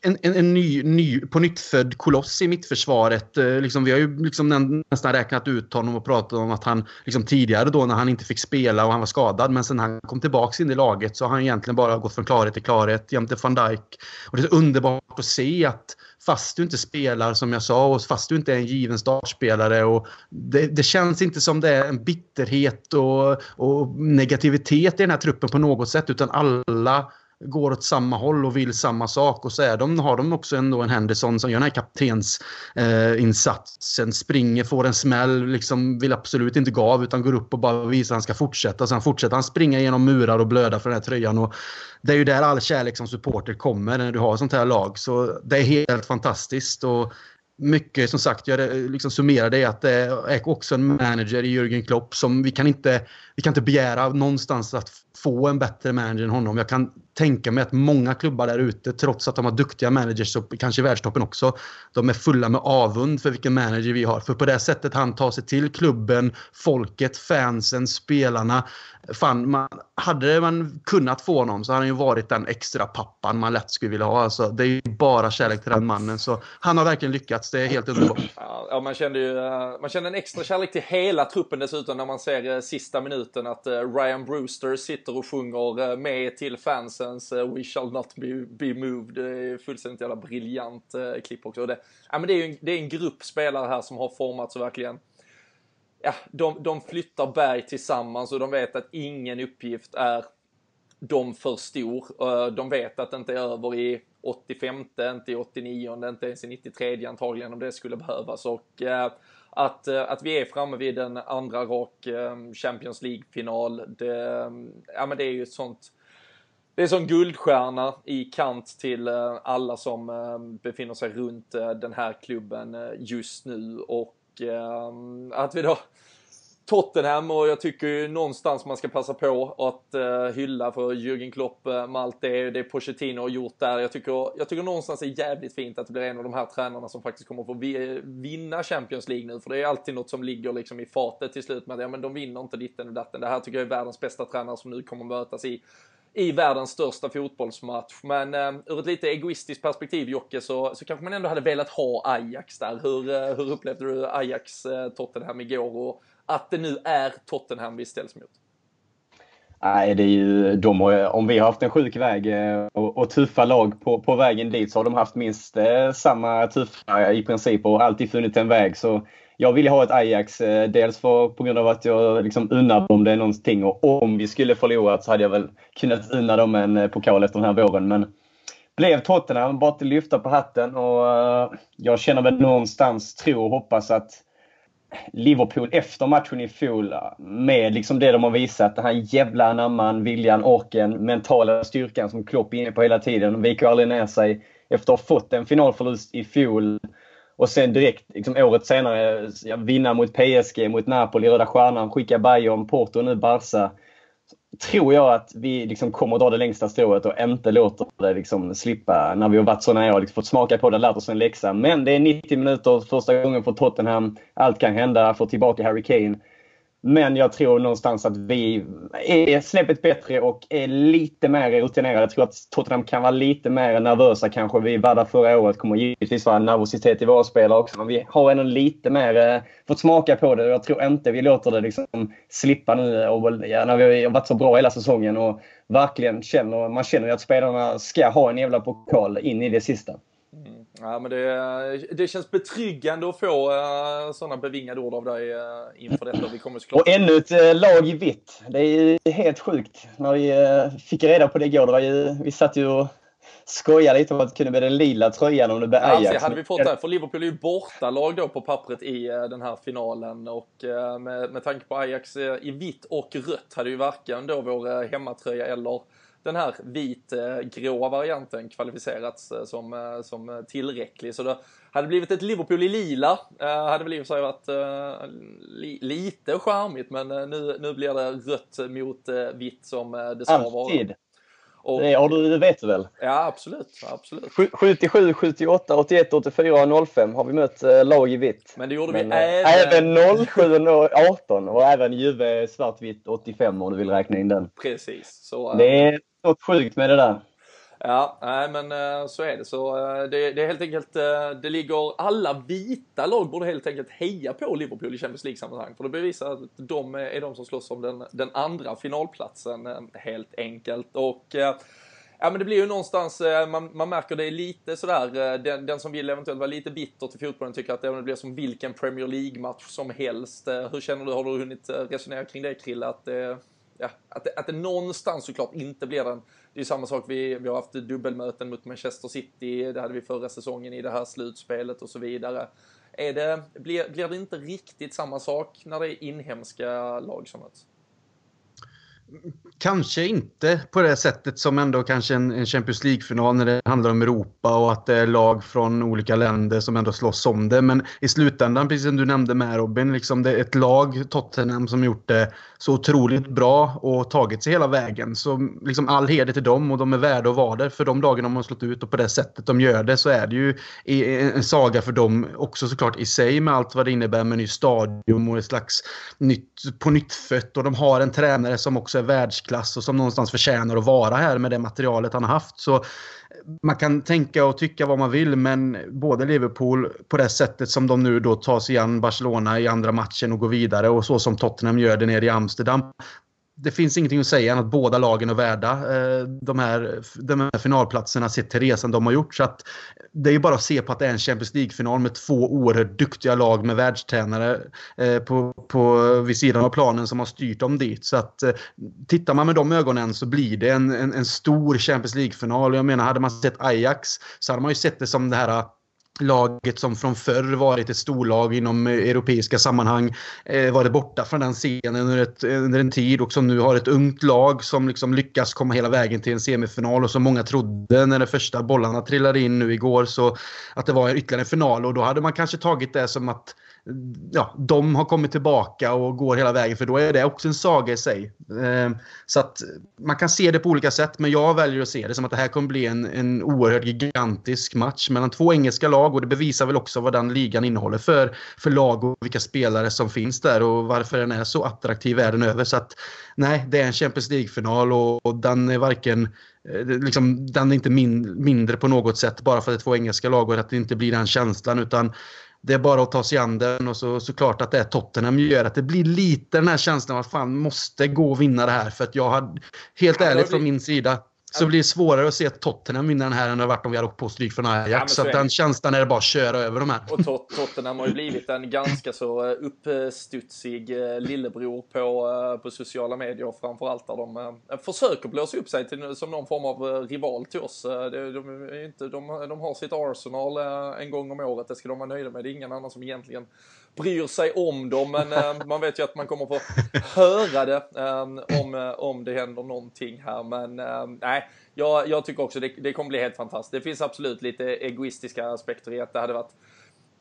en, en, en ny, ny, på nytt född koloss i mittförsvaret. Eh, liksom, vi har ju liksom nästan räknat ut honom och pratat om att han liksom tidigare då när han inte fick spela och han var skadad men sen han kom tillbaks in i laget så har han egentligen bara gått från klarhet till klarhet jämte van Dijk. Och det är så underbart att se att fast du inte spelar som jag sa och fast du inte är en given startspelare. Och det, det känns inte som det är en bitterhet och, och negativitet i den här truppen på något sätt utan alla går åt samma håll och vill samma sak. Och så är de, har de också ändå en Henderson som gör den här kaptensinsatsen. Eh, springer, får en smäll, liksom vill absolut inte gå av utan går upp och bara visar att han ska fortsätta. Sen fortsätter han springa genom murar och blöda för den här tröjan. Och det är ju där all kärlek som supporter kommer när du har sånt här lag. Så det är helt fantastiskt. Och mycket som sagt, jag liksom summerar det att det är också en manager i Jürgen Klopp som vi kan inte, vi kan inte begära någonstans att få en bättre manager än honom. Jag kan tänka mig att många klubbar där ute, trots att de har duktiga managers, och kanske i världstoppen också, de är fulla med avund för vilken manager vi har. För på det sättet han tar sig till klubben, folket, fansen, spelarna. Fan, man, hade man kunnat få honom så hade han ju varit den extra pappan man lätt skulle vilja ha. Alltså, det är ju bara kärlek till den mannen. Så han har verkligen lyckats. Det är helt underbart. Ja, man kände ju eh, man kände en extra kärlek till hela truppen dessutom när man ser eh, sista minuten att eh, Ryan Brewster sitter och sjunger eh, med till fansens eh, We shall not be, be moved. Det är fullständigt jävla briljant eh, klipp också. Det, ja, men det, är ju en, det är en grupp spelare här som har formats och verkligen ja, de, de flyttar berg tillsammans och de vet att ingen uppgift är de för stor. De vet att det inte är över i 85, inte i 89, inte ens i 93 antagligen om det skulle behövas. Och att, eh, att vi är framme vid en andra rak ehm, Champions League-final, det, ehm, ja, men det är ju ett sånt det är som guldstjärna i kant till eh, alla som ehm, befinner sig runt eh, den här klubben just nu. Och att vi då Tottenham och jag tycker ju någonstans man ska passa på att uh, hylla för Jürgen Klopp uh, med allt det, det Pochettino har gjort där. Jag tycker, jag tycker någonstans är jävligt fint att det blir en av de här tränarna som faktiskt kommer få vi, vinna Champions League nu. För det är alltid något som ligger liksom i fatet till slut med att ja, men de vinner inte ditten och datten. Det här tycker jag är världens bästa tränare som nu kommer mötas i i världens största fotbollsmatch. Men uh, ur ett lite egoistiskt perspektiv Jocke så, så kanske man ändå hade velat ha Ajax där. Hur, uh, hur upplevde du Ajax uh, Tottenham igår och att det nu är Tottenham vi ställs mot? Nej, det är ju, de har, om vi har haft en sjuk väg eh, och, och, tuffa lag på, på vägen dit så har de haft minst eh, samma tuffa i princip och alltid funnit en väg. Så jag vill ha ett Ajax, eh, dels för, på grund av att jag liksom unnar dem det någonting och om vi skulle förlora så hade jag väl kunnat unna dem en eh, pokal efter den här våren. Men blev Tottenham, bara att lyfta på hatten och eh, jag känner väl någonstans, tro och hoppas att Liverpool efter matchen i fjol med liksom det de har visat. Den här jävla anamman, viljan, orken, mentala styrkan som Klopp är inne på hela tiden. De viker aldrig ner sig efter att ha fått en finalförlust i fjol. Och sen direkt, liksom året senare, vinna mot PSG, mot Napoli, Röda Stjärnan, skicka Bayern, Porto och nu Barca tror jag att vi liksom kommer att dra det längsta strået och inte låter det liksom slippa när vi har varit så nära och liksom fått smaka på det och lärt oss en läxa. Men det är 90 minuter första gången för Tottenham. Allt kan hända. Få tillbaka Harry Kane. Men jag tror någonstans att vi är snäppet bättre och är lite mer rutinerade. Jag tror att Tottenham kan vara lite mer nervösa kanske. Vi var där förra året. kommer givetvis vara nervositet i våra spelare också. Men vi har ändå lite mer eh, fått smaka på det. Jag tror inte vi låter det liksom slippa nu. Och, ja, när vi har varit så bra hela säsongen och verkligen känner, man känner att spelarna ska ha en jävla pokal in i det sista. Mm. Ja, men det, det känns betryggande att få uh, sådana bevingade ord av dig uh, inför detta. Vi kommer såklart... Och ännu ett uh, lag i vitt. Det är helt sjukt. När vi fick reda på det igår, det var ju, vi satt ju och skoja lite om att det kunde bli den lila tröjan om det blir Ajax. Alltså, hade vi fått det, för Liverpool är ju bortalag då på pappret i den här finalen och med, med tanke på Ajax i vitt och rött hade ju varken då vår hemmatröja eller den här vitgråa eh, varianten kvalificerats eh, som, eh, som tillräcklig. Så det hade blivit ett Liverpool i lila, hade väl i och för sig varit li, lite charmigt men nu, nu blir det rött mot vitt som det ska Alltid. vara. Alltid. Det, har du, det vet du väl? Ja, absolut. absolut. 77, 78, 81, 84 och 05 har vi mött äh, lag i vitt. Men det gjorde Men, vi även... Även 07 och 18 och även Juve svartvitt 85 om du vill räkna in den. Precis. Så, det är något sjukt med det där. Ja, nej men eh, så är det. Så eh, det, det är helt enkelt, eh, det ligger, alla vita lag borde helt enkelt heja på Liverpool i Champions League-sammanhang. För det bevisar att de är de som slåss om den, den andra finalplatsen helt enkelt. Och Ja men det blir ju någonstans, man, man märker det lite sådär, den, den som vill eventuellt vara lite bitter till fotbollen tycker att det blir som vilken Premier League-match som helst. Hur känner du, har du hunnit resonera kring det Krille? Att det, ja, att, det, att det någonstans såklart inte blir den. Det är ju samma sak, vi, vi har haft dubbelmöten mot Manchester City, det hade vi förra säsongen i det här slutspelet och så vidare. Är det, blir, blir det inte riktigt samma sak när det är inhemska lag som möts? Kanske inte på det sättet som ändå kanske en, en Champions League-final när det handlar om Europa och att det är lag från olika länder som ändå slåss om det. Men i slutändan, precis som du nämnde med Robin, liksom det är ett lag, Tottenham, som gjort det så otroligt bra och tagit sig hela vägen. Så liksom all heder till dem och de är värda att vara där för de lagen de har slått ut och på det sättet de gör det så är det ju en saga för dem också såklart i sig med allt vad det innebär med ny stadion och ett slags nytt, på nytt fött och de har en tränare som också är världsklass och som någonstans förtjänar att vara här med det materialet han har haft. Så man kan tänka och tycka vad man vill men både Liverpool på det sättet som de nu då tar sig an Barcelona i andra matchen och går vidare och så som Tottenham gör det nere i Amsterdam det finns ingenting att säga än att båda lagen är värda eh, de, här, de här finalplatserna sett till resan de har gjort. Så att det är ju bara att se på att det är en Champions League-final med två oerhört duktiga lag med världstränare eh, på, på, vid sidan av planen som har styrt dem dit. Så att eh, tittar man med de ögonen så blir det en, en, en stor Champions League-final. Jag menar, hade man sett Ajax så hade man ju sett det som det här laget som från förr varit ett storlag inom eh, europeiska sammanhang eh, varit borta från den scenen under, ett, under, en tid och som nu har ett ungt lag som liksom lyckas komma hela vägen till en semifinal och som många trodde när de första bollarna trillade in nu igår så att det var ytterligare en final. Och då hade man kanske tagit det som att ja, de har kommit tillbaka och går hela vägen för då är det också en saga i sig. Ehm, så att man kan se det på olika sätt men jag väljer att se det som att det här kommer bli en, en oerhört gigantisk match mellan två engelska lag och det bevisar väl också vad den ligan innehåller för, för lag och vilka spelare som finns där och varför den är så attraktiv världen över. Så att nej, det är en Champions League-final och, och den är varken eh, Liksom, den är inte min, mindre på något sätt bara för att det är två engelska lag och att det inte blir den känslan utan det är bara att ta sig an den och så såklart att det är Tottenham gör att det blir lite den här känslan av att fan måste gå och vinna det här för att jag har helt ärligt från min sida så blir det svårare att se Tottenham vinna den här än det varit om vi hade åkt på stryk från Ajax. Ja, så, så den känslan är det bara att köra över de här. Och tot Tottenham har ju blivit en ganska så eh, uppstudsig eh, lillebror på, eh, på sociala medier framförallt där de försöker blåsa upp sig till, som någon form av rival till oss. De, de, inte, de, de har sitt Arsenal en gång om året, det ska de vara nöjda med. Det är ingen annan som egentligen bryr sig om dem, men eh, man vet ju att man kommer få höra det eh, om, eh, om det händer någonting här. Men nej, nej, jag, jag tycker också det, det kommer bli helt fantastiskt. Det finns absolut lite egoistiska aspekter i att det hade varit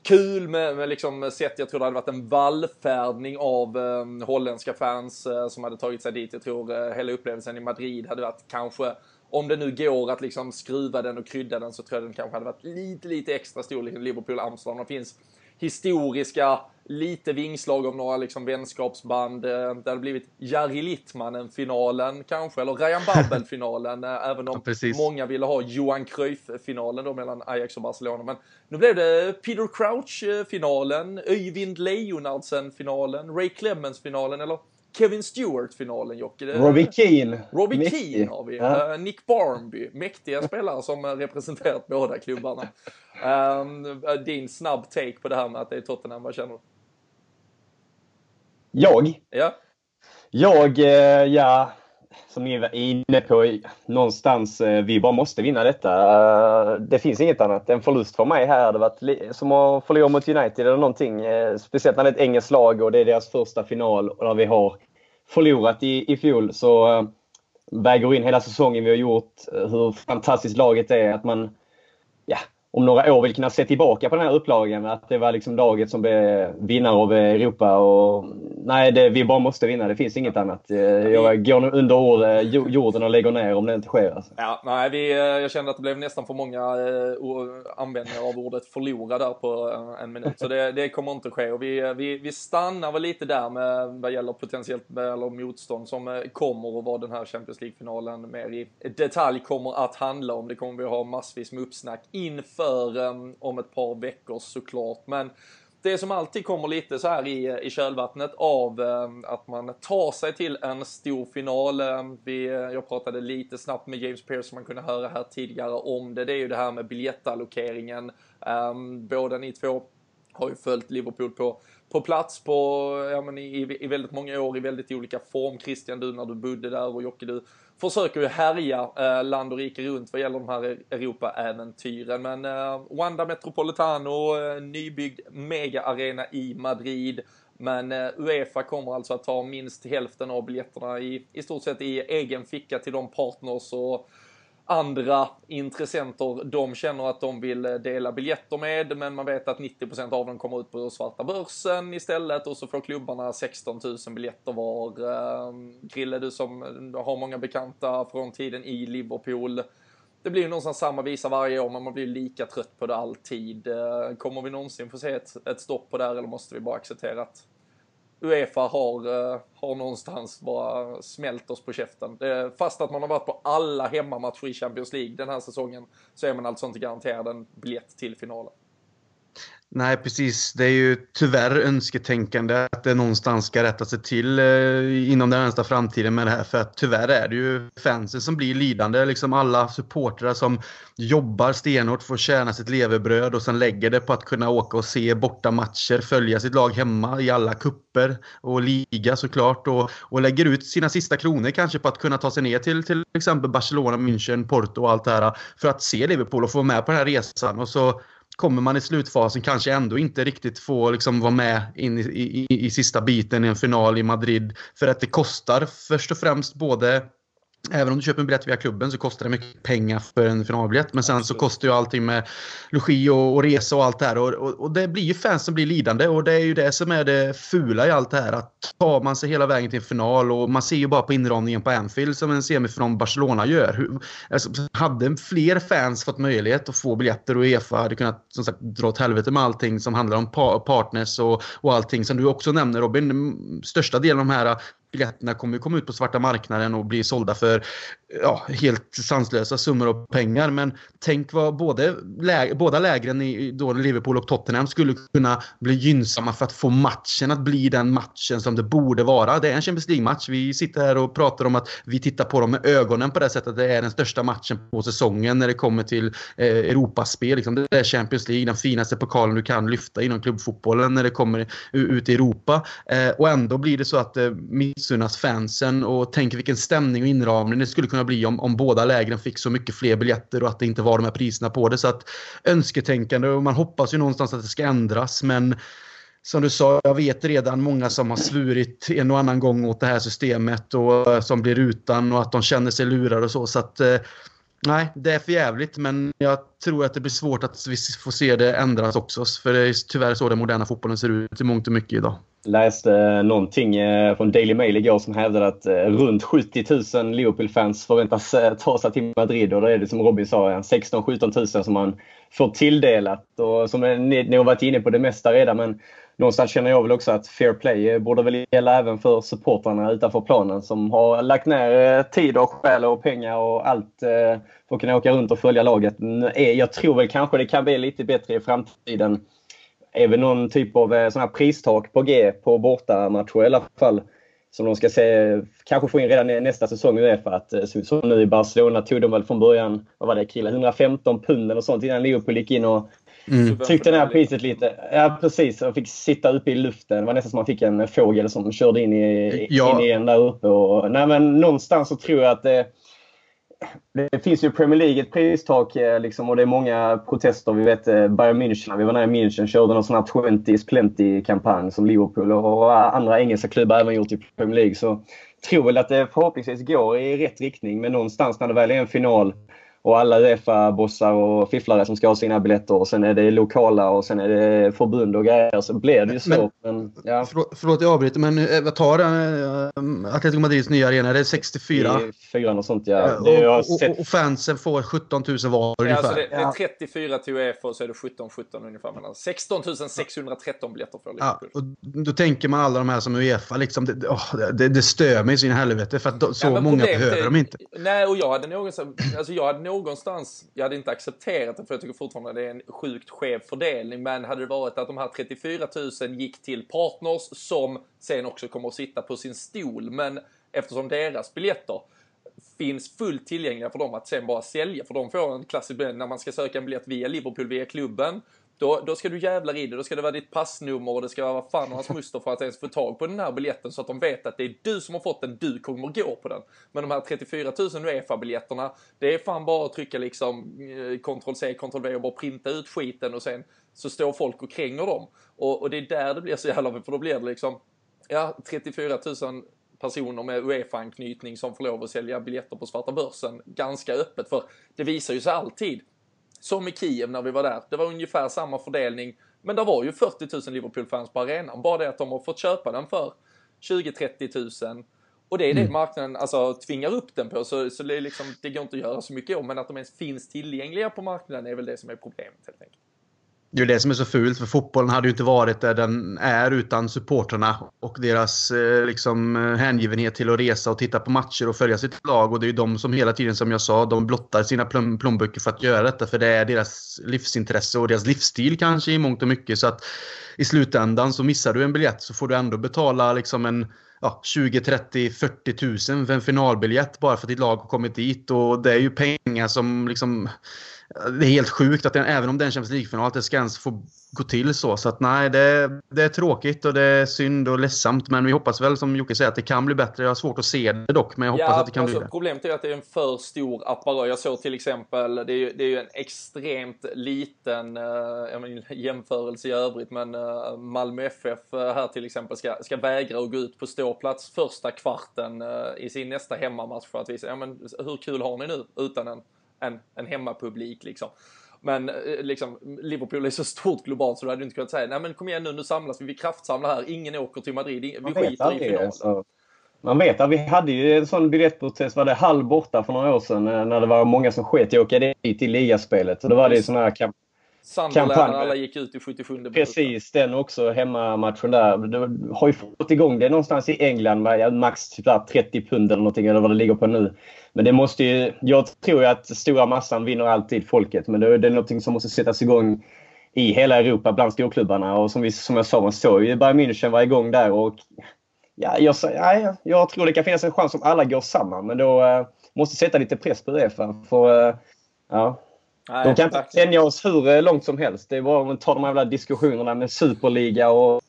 kul med, med liksom sett, jag tror det hade varit en vallfärdning av eh, holländska fans eh, som hade tagit sig dit. Jag tror eh, hela upplevelsen i Madrid hade varit kanske, om det nu går att liksom skruva den och krydda den så tror jag den kanske hade varit lite, lite extra stor, liksom Liverpool, Amsterdam. Det finns historiska, lite vingslag av några liksom vänskapsband. Eh, det hade blivit Jari Littmanen-finalen kanske, eller Ryan Babel-finalen, eh, även om ja, många ville ha Johan Cruyff-finalen då mellan Ajax och Barcelona. Men nu blev det Peter Crouch-finalen, Öyvind Leonardsen-finalen, Ray Clemens-finalen, eller Kevin Stewart-finalen, Jocke. Robbie Keane. Robbie Mäktig. Keane har vi. Ja. Uh, Nick Barnby. Mäktiga spelare som representerat båda klubbarna. Um, din snabb take på det här med att det är Tottenham, vad känner du? Jag? Ja. Jag, eh, ja som ni var inne på, någonstans, eh, vi bara måste vinna detta. Eh, det finns inget annat. En förlust för mig här hade varit som att förlora mot United eller någonting. Eh, speciellt när det är ett engelskt lag och det är deras första final och när vi har förlorat i, i fjol så väger in hela säsongen vi har gjort, hur fantastiskt laget är, att man ja, om några år vill kunna se tillbaka på den här upplagan. Att det var liksom laget som blev vinnare av Europa. Och, nej, det, vi bara måste vinna. Det finns inget annat. Eh, jag går nu under eh, jorden och lägger ner om det inte sker. Alltså. Ja, nej, vi, eh, jag kände att det blev nästan för många användningar av ordet förlora där på en minut. Så det, det kommer inte ske. Och vi, vi, vi stannar väl lite där med vad gäller potentiellt eller motstånd som kommer och vad den här Champions League-finalen mer i detalj kommer att handla om. Det kommer vi ha massvis med uppsnack inför för um, om ett par veckor såklart. Men det som alltid kommer lite så här i, i kölvattnet av eh, att man tar sig till en stor final. Ehm, vi, eh, jag pratade lite snabbt med James Pearce som man kunde höra här tidigare om det. Det är ju det här med biljettallokeringen. Eh, båda ni två har ju följt Liverpool på, på plats på, ja, men i, i väldigt många år i väldigt olika form. Christian, du när du bodde där och Jocke, du försöker ju härja eh, land och rike runt vad gäller de här e- Europa-äventyren. Men eh, Wanda Metropolitano, eh, nybyggd mega-arena i Madrid. Men eh, Uefa kommer alltså att ta minst hälften av biljetterna i, i stort sett i egen ficka till de partners och andra intressenter de känner att de vill eh, dela biljetter med men man vet att 90% av dem kommer ut på svarta börsen istället och så får klubbarna 16 000 biljetter var. Ehm, Grille, du som har många bekanta från tiden i Liverpool. Det blir ju någonstans samma visa varje år men man blir lika trött på det alltid. Ehm, kommer vi någonsin få se ett, ett stopp på det här eller måste vi bara acceptera att Uefa har, eh, har någonstans bara smält oss på käften. Fast att man har varit på alla hemmamatcher i Champions League den här säsongen så är man alltså inte garanterad en biljett till finalen. Nej, precis. Det är ju tyvärr önsketänkande att det någonstans ska rätta sig till eh, inom den närmsta framtiden med det här. För att tyvärr är det ju fansen som blir lidande. Liksom alla supportrar som jobbar stenhårt för att tjäna sitt levebröd och sen lägger det på att kunna åka och se borta matcher, följa sitt lag hemma i alla kupper och liga såklart. Och, och lägger ut sina sista kronor kanske på att kunna ta sig ner till till exempel Barcelona, München, Porto och allt det här. För att se Liverpool och få vara med på den här resan. Och så kommer man i slutfasen kanske ändå inte riktigt få liksom vara med in i, i, i sista biten i en final i Madrid. För att det kostar först och främst både Även om du köper en biljett via klubben så kostar det mycket pengar för en finalbiljett. Men sen så kostar ju allting med logi och, och resa och allt det här. Och, och, och, det blir ju fans som blir lidande. Och det är ju det som är det fula i allt det här. Att tar man sig hela vägen till en final och man ser ju bara på inramningen på Anfield som en semifinal Barcelona gör. Hur, alltså, hade fler fans fått möjlighet att få biljetter och Uefa hade kunnat som sagt dra åt helvete med allting som handlar om pa partners och, och allting som du också nämner Robin. Största delen av de här biljetterna kommer komma ut på svarta marknaden och bli sålda för ja, helt sanslösa summor av pengar. Men tänk vad både lä båda lägren i då Liverpool och Tottenham skulle kunna bli gynnsamma för att få matchen att bli den matchen som det borde vara. Det är en Champions League-match. Vi sitter här och pratar om att vi tittar på dem med ögonen på det sättet att det är den största matchen på säsongen när det kommer till eh, Europaspel. Liksom. Det är Champions League, den finaste pokalen du kan lyfta inom klubbfotbollen när det kommer ut i Europa. Eh, och ändå blir det så att eh, missunnas fansen och tänk vilken stämning och inramning det skulle kunna bli om, om båda lägren fick så mycket fler biljetter och att det inte var de här priserna på det. Så att önsketänkande och man hoppas ju någonstans att det ska ändras men som du sa, jag vet redan många som har svurit en och annan gång åt det här systemet och eh, som blir utan och att de känner sig lurade och så. så att, eh, nej, det är för jävligt men jag tror att det blir svårt att vi får se det ändras också. För det är tyvärr så den moderna fotbollen ser ut i mångt och mycket idag läste eh, någonting eh, från Daily Mail igår som hävdade att eh, runt 70 000 Liverpool-fans förväntas ta sig till Madrid och då är det som Robin sa 16-17 000 som man får tilldelat. Och som ni har varit inne på det mesta redan men någonstans känner jag väl också att fair play borde väl gälla även för supportrarna utanför planen som har lagt ner tid och själ och pengar och allt för att kunna åka runt och följa laget. Jag tror väl kanske det kan bli lite bättre i framtiden är väl någon typ av eh, sån här pristak på G på bortamatcher i alla fall. Som de ska se, kanske få in redan nästa säsong i Uefa. Att, eh, som nu i Barcelona tog de väl från början, vad var det Krille, 115 pund eller sånt innan Liverpool gick in och Mm. Tryckte ner priset lite. Ja, precis. Jag fick sitta uppe i luften. Det var nästan som man fick en fågel som körde in i, ja. in i en där uppe. Och, nej, men någonstans så tror jag att det, det finns ju Premier League ett pristak eh, liksom, och det är många protester. Vi vet eh, Bayern München, vi var nära i München, körde någon sån här 20 is plenty-kampanj som Liverpool och andra engelska klubbar även gjort i Premier League. Så tror väl att det förhoppningsvis går i rätt riktning men någonstans när det väl är en final och alla Uefa-bossar och fifflare som ska ha sina biljetter och sen är det lokala och sen är det förbund och grejer så blir det ju svårt. Men, men, ja. förlåt, förlåt jag avbryter men eh, vad tar äh, Atletico Madrids nya arena? Är det 64? 4 och sånt ja. ja och, och, och, fansen får 17 000 var ungefär? Ja, alltså det, det, är 34 till Uefa och så är det 17 17 ungefär. 16 613 biljetter för Liverpool. Ja, och då tänker man alla de här som Uefa liksom. Det, oh, det, det stör mig i sin helvete för att så ja, många behöver de inte. Nej och jag hade någonstans, alltså jag hade någonstans, jag hade inte accepterat det för jag tycker fortfarande det är en sjukt skev fördelning. Men hade det varit att de här 34 000 gick till partners som sen också kommer att sitta på sin stol. Men eftersom deras biljetter finns fullt tillgängliga för dem att sen bara sälja. För de får en klassisk biljett när man ska söka en biljett via Liverpool, via klubben. Då, då ska du jävlar i det. Då ska det vara ditt passnummer och det ska vara vad fan och hans moster för att ens få tag på den här biljetten så att de vet att det är du som har fått den, du kommer gå på den. Men de här 34 000 Uefa-biljetterna, det är fan bara att trycka liksom eh, Ctrl-C, Ctrl-V och bara printa ut skiten och sen så står folk och kränger dem. Och, och det är där det blir så jävla, för då blir det liksom, ja, 34 000 personer med Uefa-anknytning som får lov att sälja biljetter på svarta börsen ganska öppet. För det visar ju sig alltid som i Kiev när vi var där. Det var ungefär samma fördelning. Men det var ju 40 000 Liverpool-fans på arenan. Bara det att de har fått köpa den för 20-30 000. Och det är det mm. marknaden alltså, tvingar upp den på. Så, så det, är liksom, det går inte att göra så mycket om. Men att de ens finns tillgängliga på marknaden är väl det som är problemet helt enkelt. Det är det som är så fult, för fotbollen hade ju inte varit där den är utan supporterna och deras eh, liksom, eh, hängivenhet till att resa och titta på matcher och följa sitt lag. Och det är ju de som hela tiden, som jag sa, de blottar sina plom plånböcker för att göra detta. För det är deras livsintresse och deras livsstil kanske i mångt och mycket. Så att i slutändan så missar du en biljett så får du ändå betala liksom en ja, 20, 30, 40 tusen för en finalbiljett bara för att ditt lag har kommit dit. Och det är ju pengar som liksom det är helt sjukt att den, även om det är en Champions League-final, att det ska ens få gå till så. Så att nej, det, det, är tråkigt och det är synd och ledsamt. Men vi hoppas väl som Jocke säger att det kan bli bättre. Jag har svårt att se det dock, men jag hoppas ja, att det kan alltså, bli det. Problemet är att det är en för stor apparat. Jag såg till exempel, det är ju, det är ju en extremt liten äh, men, jämförelse i övrigt, men äh, Malmö FF äh, här till exempel ska, ska vägra att gå ut på ståplats första kvarten i sin nästa hemmamatch för att visa, ja men hur kul har ni nu utan en en, en hemmapublik liksom. Men eh, liksom, Liverpool är så stort globalt så du hade inte kunnat säga nej men kom igen nu, nu samlas vi, vi kraftsamlar här, ingen åker till Madrid, vi man skiter i finalen. Alltså. Man vet att vi hade ju en sån biljettprotest, var det halv borta för några år sedan eh, när det var många som sket i att åka dit i ligaspelet. Och då var det sån här Sunderland, alla gick ut i 77 Precis, den också, hemmamatchen där. Du har ju fått igång det någonstans i England med max typ 30 pund eller någonting, eller vad det ligger på nu. Men det måste ju, jag tror ju att stora massan vinner alltid folket, men det är någonting som måste sättas igång i hela Europa bland storklubbarna. Och som, vi, som jag sa, man såg ju Bayern München var igång där. Och, ja, jag, ja, jag tror det kan finnas en chans om alla går samman, men då uh, måste sätta lite press på Uefa. För, uh, ja, Nej, de kan inte tänja oss hur eh, långt som helst. Det är bara att ta de här diskussionerna med Superliga och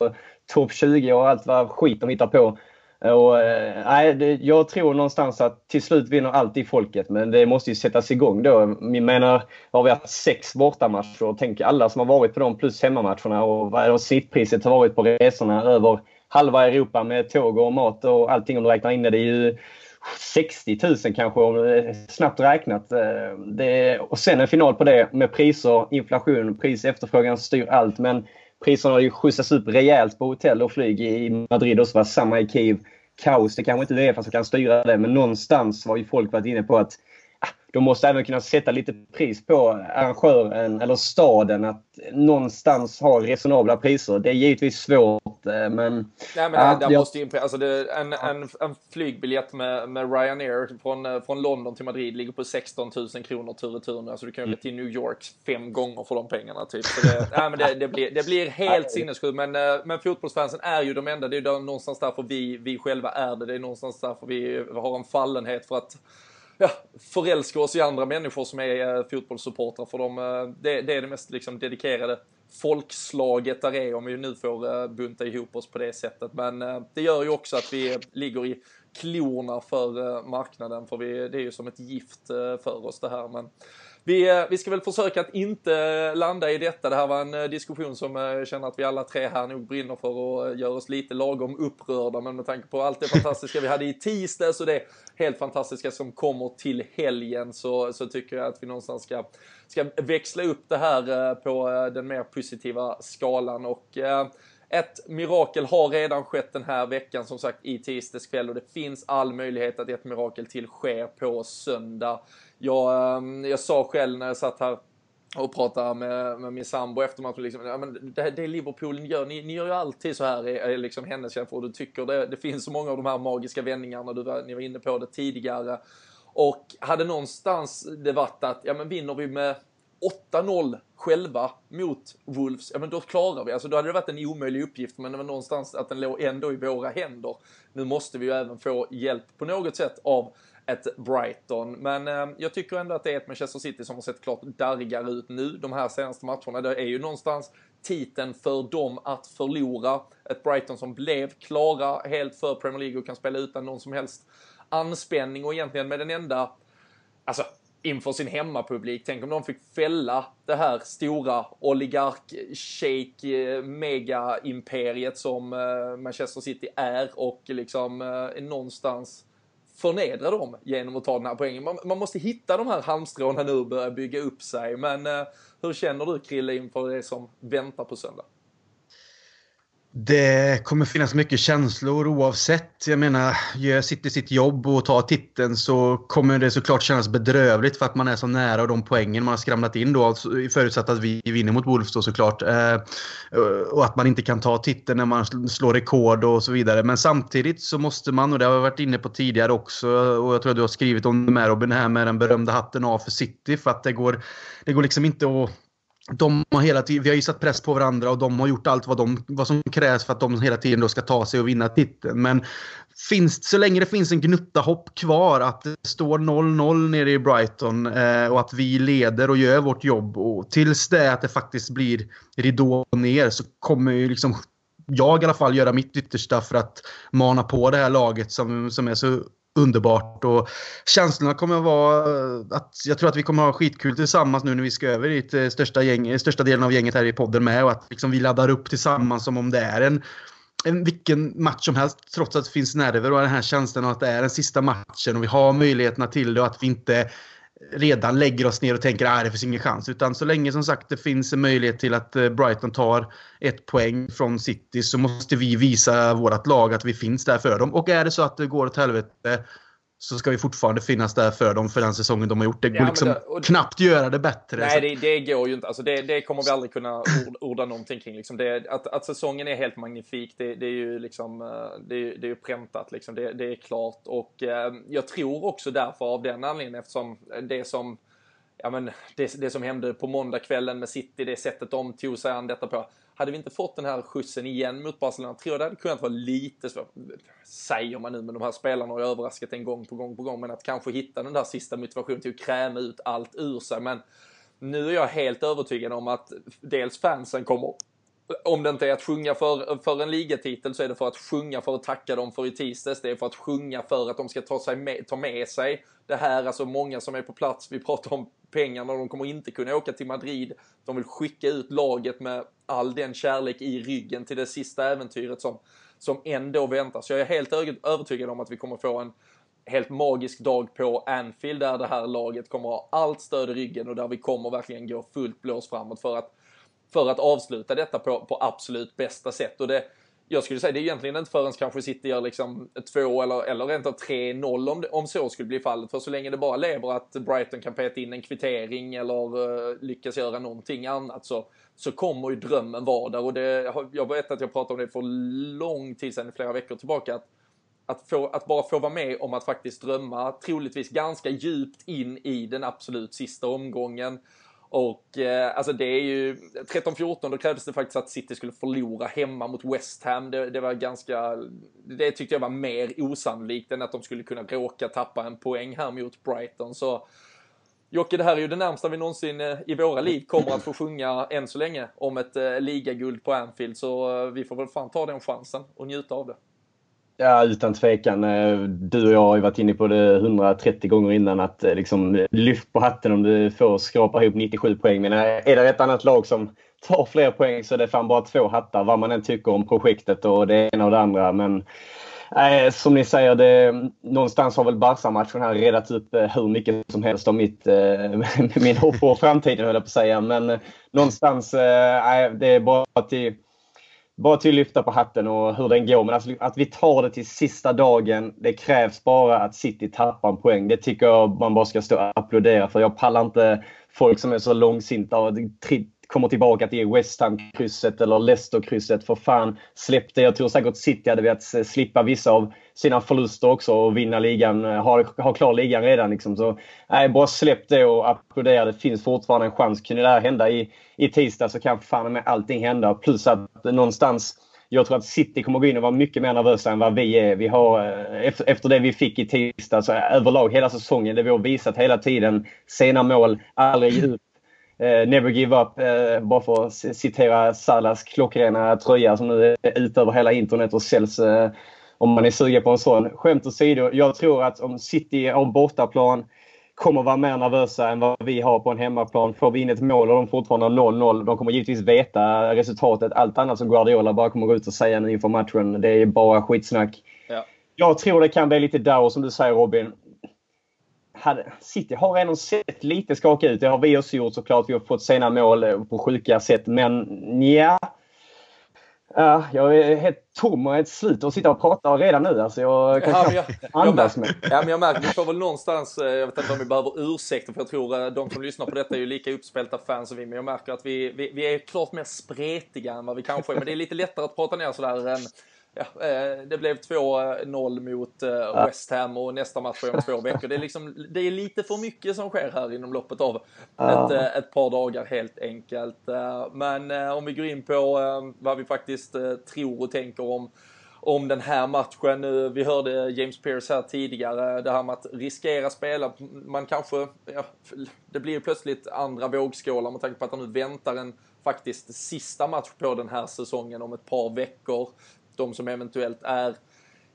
topp 20 och allt vad skit de hittar på. Och, eh, nej, det, jag tror någonstans att till slut vinner alltid folket, men det måste ju sättas igång då. Jag menar, har vi haft sex bortamatcher och tänk alla som har varit på dem plus hemmamatcherna och vad snittpriset har varit på resorna över halva Europa med tåg och mat och allting om du räknar in det. Det är ju 60 000 kanske, eh, snabbt räknat. Eh, det, och sen en final på det med priser, inflation, pris, efterfrågan styr allt. Men priserna har ju skjutsats upp rejält på hotell och flyg i Madrid och så var samma i Kiev. Kaos, det kanske inte är Uefa som kan styra det, men någonstans har ju folk varit inne på att de måste även kunna sätta lite pris på arrangören eller staden att någonstans ha resonabla priser. Det är givetvis svårt eh, men... Nej men det jag... måste ju, alltså det, en, en, en flygbiljett med, med Ryanair från, eh, från London till Madrid ligger på 16 000 kronor tur och retur nu. Alltså du kan ju mm. till New York fem gånger för de pengarna typ. Så det, nej, men det, det, blir, det blir helt sinnessjukt. Men, men fotbollsfansen är ju de enda. Det är ju någonstans därför vi, vi själva är det. Det är någonstans därför vi har en fallenhet för att ja, förälska oss i andra människor som är eh, fotbollssupportrar för de, Eh, det, det, är det mest liksom, dedikerade folkslaget där är om vi nu får eh, bunta ihop oss på det sättet. Men eh, det gör ju också att vi ligger i klorna för eh, marknaden för vi, det är ju som ett gift eh, för oss det här. Men vi, eh, vi ska väl försöka att inte landa i detta. Det här var en eh, diskussion som eh, jag känner att vi alla tre här nog brinner för och gör oss lite lagom upprörda. Men med tanke på allt det fantastiska vi hade i tisdags och det helt fantastiska som kommer till helgen så, så tycker jag att vi någonstans ska, ska växla upp det här på den mer positiva skalan. och ett mirakel har redan skett den här veckan, som sagt i tisdags kväll och det finns all möjlighet att ett mirakel till sker på söndag. Jag, ehm, jag sa själv när jag satt här och pratade med, med min sambo efter matchen, liksom, ja, men det, det Liverpool gör, ni, ni gör ju alltid så här, är liksom hennes känsla, och du tycker det, det finns så många av de här magiska vändningarna, du var, ni var inne på det tidigare. Och hade någonstans det varit att, ja men vinner vi med 8-0 själva mot Wolves, ja men då klarar vi. Alltså då hade det varit en omöjlig uppgift, men det var någonstans att den låg ändå i våra händer. Nu måste vi ju även få hjälp på något sätt av ett Brighton. Men eh, jag tycker ändå att det är ett Manchester City som har sett klart darrigare ut nu de här senaste matcherna. Det är ju någonstans titeln för dem att förlora. Ett Brighton som blev klara helt för Premier League och kan spela utan någon som helst anspänning och egentligen med den enda, alltså inför sin hemmapublik. Tänk om de fick fälla det här stora oligark, shake, eh, mega-imperiet som eh, Manchester City är och liksom eh, någonstans förnedra dem genom att ta den här poängen. Man, man måste hitta de här halmstråna nu och börja bygga upp sig. Men eh, hur känner du Krille inför det som väntar på söndag? Det kommer finnas mycket känslor oavsett. Jag menar, gör City sitt jobb och tar titeln så kommer det såklart kännas bedrövligt för att man är så nära de poängen man har skramlat in då. Alltså, förutsatt att vi vinner mot Wolves då såklart. Eh, och att man inte kan ta titeln när man slår rekord och så vidare. Men samtidigt så måste man, och det har jag varit inne på tidigare också, och jag tror att du har skrivit om det med Robin, här med den berömda hatten av för City. För att det går, det går liksom inte att de har hela tiden, vi har ju satt press på varandra och de har gjort allt vad, de, vad som krävs för att de hela tiden då ska ta sig och vinna titeln. Men finns, så länge det finns en gnutta hopp kvar att det står 0-0 nere i Brighton eh, och att vi leder och gör vårt jobb och tills det är att det faktiskt blir ridå ner så kommer ju liksom jag i alla fall göra mitt yttersta för att mana på det här laget som, som är så underbart. Och känslorna kommer att vara eh, att jag tror att vi kommer att ha skitkul tillsammans nu när vi ska över dit eh, största, gäng, eh, största delen av gänget här i podden med. Och att liksom vi laddar upp tillsammans som om det är en, en vilken match som helst. Trots att det finns nerver och den här känslan av att det är den sista matchen och vi har möjligheterna till det och att vi inte redan lägger oss ner och tänker att ah, det finns ingen chans. Utan så länge som sagt det finns en möjlighet till att eh, Brighton tar ett poäng från City så måste vi visa vårt lag att vi finns där för dem. Och är det så att det går åt helvete så ska vi fortfarande finnas där för dem för den säsongen de har gjort. Det går ja, liksom det, och, knappt göra det bättre. Nej, det, det, går ju inte. Alltså det, det kommer vi aldrig kunna ord, orda någonting kring. Liksom det, att, att säsongen är helt magnifik, det, det är ju liksom, eh, det, är, det är ju präntat liksom. Det, det är klart. Och eh, jag tror också därför av den anledningen eftersom det som ja, men det, det som hände på måndagskvällen med City, det sättet de tog sig an detta på hade vi inte fått den här skjutsen igen mot Barcelona, tror jag det hade kunnat vara lite svårt. Säger man nu, men de här spelarna har ju överraskat en gång på gång på gång. Men att kanske hitta den där sista motivationen till att kräma ut allt ur sig. Men nu är jag helt övertygad om att dels fansen kommer om det inte är att sjunga för, för en ligatitel så är det för att sjunga för att tacka dem för i tisdags. Det är för att sjunga för att de ska ta, sig med, ta med sig det här. Alltså många som är på plats. Vi pratar om pengarna. De kommer inte kunna åka till Madrid. De vill skicka ut laget med all den kärlek i ryggen till det sista äventyret som, som ändå väntar. Så jag är helt övertygad om att vi kommer få en helt magisk dag på Anfield där det här laget kommer ha allt stöd i ryggen och där vi kommer verkligen gå fullt blås framåt för att för att avsluta detta på, på absolut bästa sätt. Och det, jag skulle säga det är egentligen inte förrän kanske City gör liksom 2 eller, eller rent av 3-0 om, om så skulle bli fallet. För så länge det bara lever att Brighton kan peta in en kvittering eller uh, lyckas göra någonting annat så, så kommer ju drömmen vara där. Och det, jag vet att jag pratade om det för lång tid sedan, flera veckor tillbaka. Att, att, få, att bara få vara med om att faktiskt drömma, troligtvis ganska djupt in i den absolut sista omgången och eh, alltså det är ju 13-14 då krävdes det faktiskt att City skulle förlora hemma mot West Ham. Det, det, var ganska, det tyckte jag var mer osannolikt än att de skulle kunna råka tappa en poäng här mot Brighton. Så Jocke, det här är ju det närmsta vi någonsin eh, i våra liv kommer att få sjunga än så länge om ett eh, ligaguld på Anfield. Så eh, vi får väl fan ta den chansen och njuta av det. Ja, utan tvekan. Eh, du och jag har ju varit inne på det 130 gånger innan att eh, liksom lyft på hatten om du får skrapa ihop 97 poäng. Men eh, är det ett annat lag som tar fler poäng så är det fan bara två hattar vad man än tycker om projektet och det ena och det andra. Men Nej, som ni säger, det, någonstans har väl Barca-matchen här redat upp hur mycket som helst om mitt, eh, min hopp på framtiden, höll jag på att säga. Men eh, någonstans, nej, det är bara till, bara till att lyfta på hatten och hur den går. Men alltså, att vi tar det till sista dagen, det krävs bara att City tappar en poäng. Det tycker jag man bara ska stå och applådera för. Jag pallar inte folk som är så långsinta och kommer tillbaka till West Ham-krysset eller Leicester-krysset. För fan, släpp det. Jag tror säkert City hade velat eh, slippa vissa av sina förluster också och vinna ligan. Eh, ha, ha klar ligan redan liksom. Så nej, bara släpp det och applådera. Det finns fortfarande en chans. Kunde det här hända i, i tisdag så kan fan med allting hända. Plus att någonstans jag tror att City kommer gå in och vara mycket mer nervösa än vad vi är. Vi har, eh, efter det vi fick i tisdag, så överlag hela säsongen, det vi har visat hela tiden. Sena mål, aldrig ut Never Give Up, eh, bara för att citera Salas klockrena tröja som nu är ute över hela internet och säljs eh, om man är sugen på en sån. Skämt åsido, jag tror att om City har bortaplan kommer vara mer nervösa än vad vi har på en hemmaplan. Får vi in ett mål och de fortfarande har 0-0, de kommer givetvis veta resultatet. Allt annat som Guardiola bara kommer gå ut och säga nu inför matchen, det är bara skitsnack. Ja. Jag tror det kan bli lite där som du säger Robin hade, City har redan sett lite skaka ut. Det har vi också gjort såklart. Vi har fått sena mål eh, på sjuka sätt. Men ja. Ja, jag är helt tom och helt slut att sitta och prata redan nu. Alltså jag kan ja, jag, andas med. Ja, men jag märker, vi får väl någonstans, eh, jag vet inte om vi behöver ursäkter för jag tror eh, de som lyssnar på detta är ju lika uppspelta fans som vi. Men jag märker att vi, vi, vi är klart mer spretiga än vad vi kanske är. Men det är lite lättare att prata ner sådär än ja, eh, det blev 2-0 mot eh, West Ham och nästa match är om två veckor. Det är, liksom, det är lite för mycket som sker här inom loppet av ett, eh, ett par dagar helt enkelt. Men om vi går in på vad vi faktiskt tror och tänker om om den här matchen. Vi hörde James Pearce här tidigare, det här med att riskera spela. Man kanske, ja, det blir plötsligt andra vågskålar med tanke på att han nu väntar en faktiskt sista match på den här säsongen om ett par veckor de som eventuellt är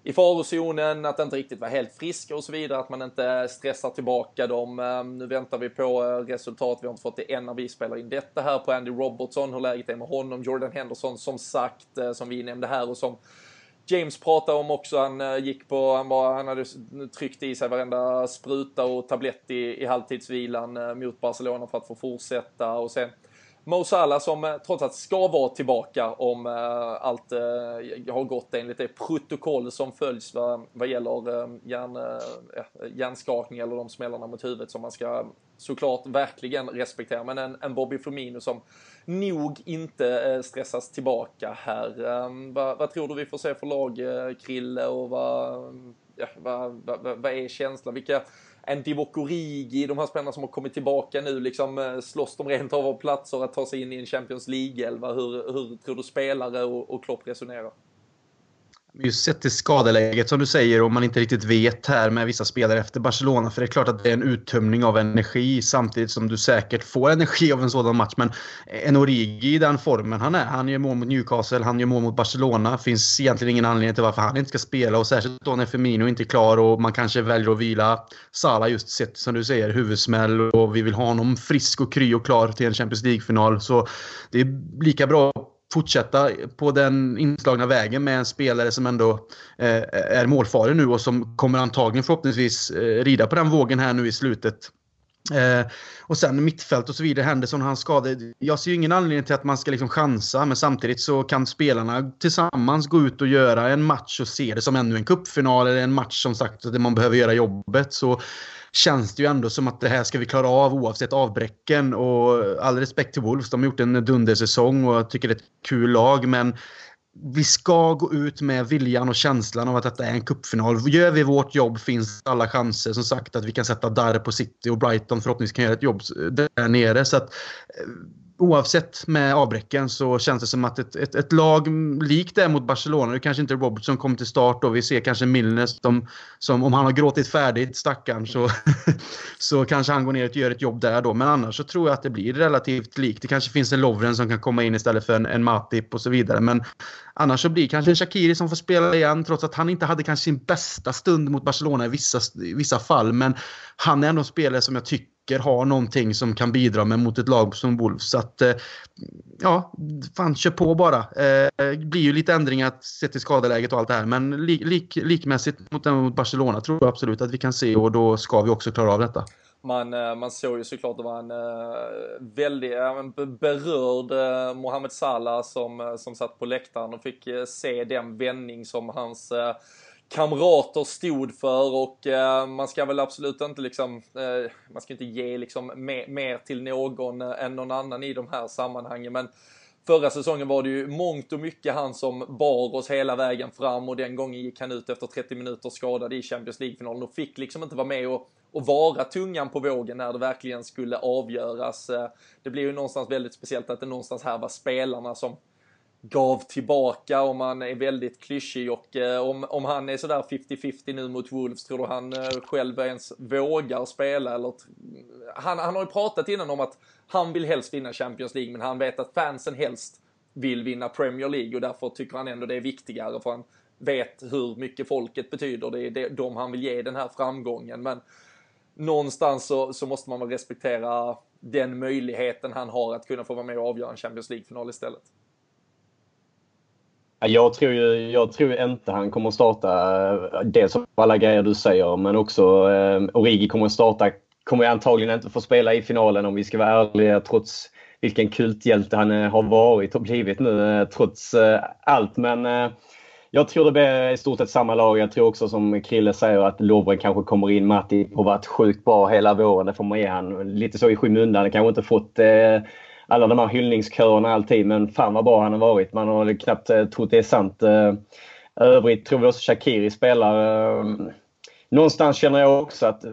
i farozonen, att inte riktigt vara helt friska och så vidare, att man inte stressar tillbaka dem. Ehm, nu väntar vi på eh, resultat, vi har inte fått det än när vi spelar in detta här på Andy Robertson, hur läget är med honom. Jordan Henderson som sagt, eh, som vi nämnde här och som James pratade om också, han eh, gick på, han, var, han hade tryckt i sig varenda spruta och tablett i, i halvtidsvilan mot Barcelona för att få fortsätta och sen Mo Salah som eh, trots allt ska vara tillbaka om eh, allt eh, har gått enligt det protokoll som följs vad, vad gäller eh, hjärn, eh, hjärnskakning eller de smällarna mot huvudet som man ska såklart verkligen respektera. Men en, en Bobby Firmino som nog inte stressas tillbaka här. Ehm, vad, vad tror du vi får se för lag, Krille, och vad, ja, vad, vad, vad är känslan? Vilka en Divock Origi, de här spelarna som har kommit tillbaka nu, liksom eh, slåss de rent av av platser att ta sig in i en Champions League-elva? Hur, hur tror du spelare och, och Klopp resonerar? Just sett till skadeläget som du säger och man inte riktigt vet här med vissa spelare efter Barcelona. För det är klart att det är en uttömning av energi samtidigt som du säkert får energi av en sådan match. Men en Origi i den formen han är. Han gör mål mot Newcastle, han gör mål mot Barcelona. Finns egentligen ingen anledning till varför han inte ska spela. Och särskilt då när Firmino inte är klar och man kanske väljer att vila Salah just sett som du säger huvudsmäll och vi vill ha honom frisk och kry och klar till en Champions League-final. Så det är lika bra fortsätta på den inslagna vägen med en spelare som ändå eh, är målfarlig nu och som kommer antagligen förhoppningsvis eh, rida på den vågen här nu i slutet. Eh, och sen mittfält och så vidare. Henderson hans skada. Jag ser ju ingen anledning till att man ska liksom chansa men samtidigt så kan spelarna tillsammans gå ut och göra en match och se det som ännu en kuppfinal eller en match som sagt där man behöver göra jobbet. Så känns det ju ändå som att det här ska vi klara av oavsett avbräcken. Och all respekt till Wolves, de har gjort en dundersäsong och jag tycker det är ett kul lag. Men vi ska gå ut med viljan och känslan av att detta är en cupfinal. Gör vi vårt jobb finns alla chanser som sagt att vi kan sätta där på City och Brighton förhoppningsvis kan göra ett jobb där nere. Så att, eh, oavsett med avbräcken så känns det som att ett, ett, ett lag likt det mot Barcelona, det kanske inte Robertson kommer till start och vi ser kanske Milner som, som om han har gråtit färdigt, stackaren, så, så kanske han går ner och gör ett jobb där då. Men annars så tror jag att det blir relativt likt. Det kanske finns en Lovren som kan komma in istället för en, en Matip och så vidare. Men annars så blir det kanske en Shakiri som får spela igen, trots att han inte hade kanske sin bästa stund mot Barcelona i vissa, i vissa fall. Men han är ändå en spelare som jag tycker har någonting som kan bidra med mot ett lag som Wolves. Så att, eh, ja, fan kör på bara. Eh, det blir ju lite ändringar sett till skadeläget och allt det här. Men lik, lik, likmässigt mot, mot Barcelona tror jag absolut att vi kan se och då ska vi också klara av detta. Man, eh, man såg ju såklart det var en väldigt berörd Mohamed Salah som, som satt på läktaren och fick se den vändning som hans kamrater stod för och eh, man ska väl absolut inte liksom, eh, man ska inte ge liksom mer, mer till någon eh, än någon annan i de här sammanhangen men Förra säsongen var det ju mångt och mycket han som bar oss hela vägen fram och den gången gick han ut efter 30 minuter skadad i Champions League-finalen och fick liksom inte vara med och, och vara tungan på vågen när det verkligen skulle avgöras. Eh, det blir ju någonstans väldigt speciellt att det någonstans här var spelarna som gav tillbaka om han är väldigt klyschig och eh, om, om han är sådär 50-50 nu mot Wolves, tror du han eh, själv ens vågar spela eller han, han har ju pratat innan om att han vill helst vinna Champions League men han vet att fansen helst vill vinna Premier League och därför tycker han ändå det är viktigare för han vet hur mycket folket betyder. Det är det, de han vill ge den här framgången men någonstans så, så måste man väl respektera den möjligheten han har att kunna få vara med och avgöra en Champions League-final istället. Jag tror ju jag tror inte han kommer att starta eh, dels av alla grejer du säger men också eh, Origi kommer att starta. Kommer antagligen inte få spela i finalen om vi ska vara ärliga trots vilken kulthjälte han eh, har varit och blivit nu eh, trots eh, allt. Men eh, jag tror det blir i stort sett samma lag. Jag tror också som Krille säger att Lovren kanske kommer in. Matti har varit sjukt bra hela våren. Det får man ge han. Lite så i skymundan. Han kanske inte fått alla de här hyllningskörerna alltid. Men fan vad bra han har varit. Man har knappt eh, trott det är sant. Eh, övrigt tror vi också Shakiri spelar. Eh, någonstans känner jag också att eh,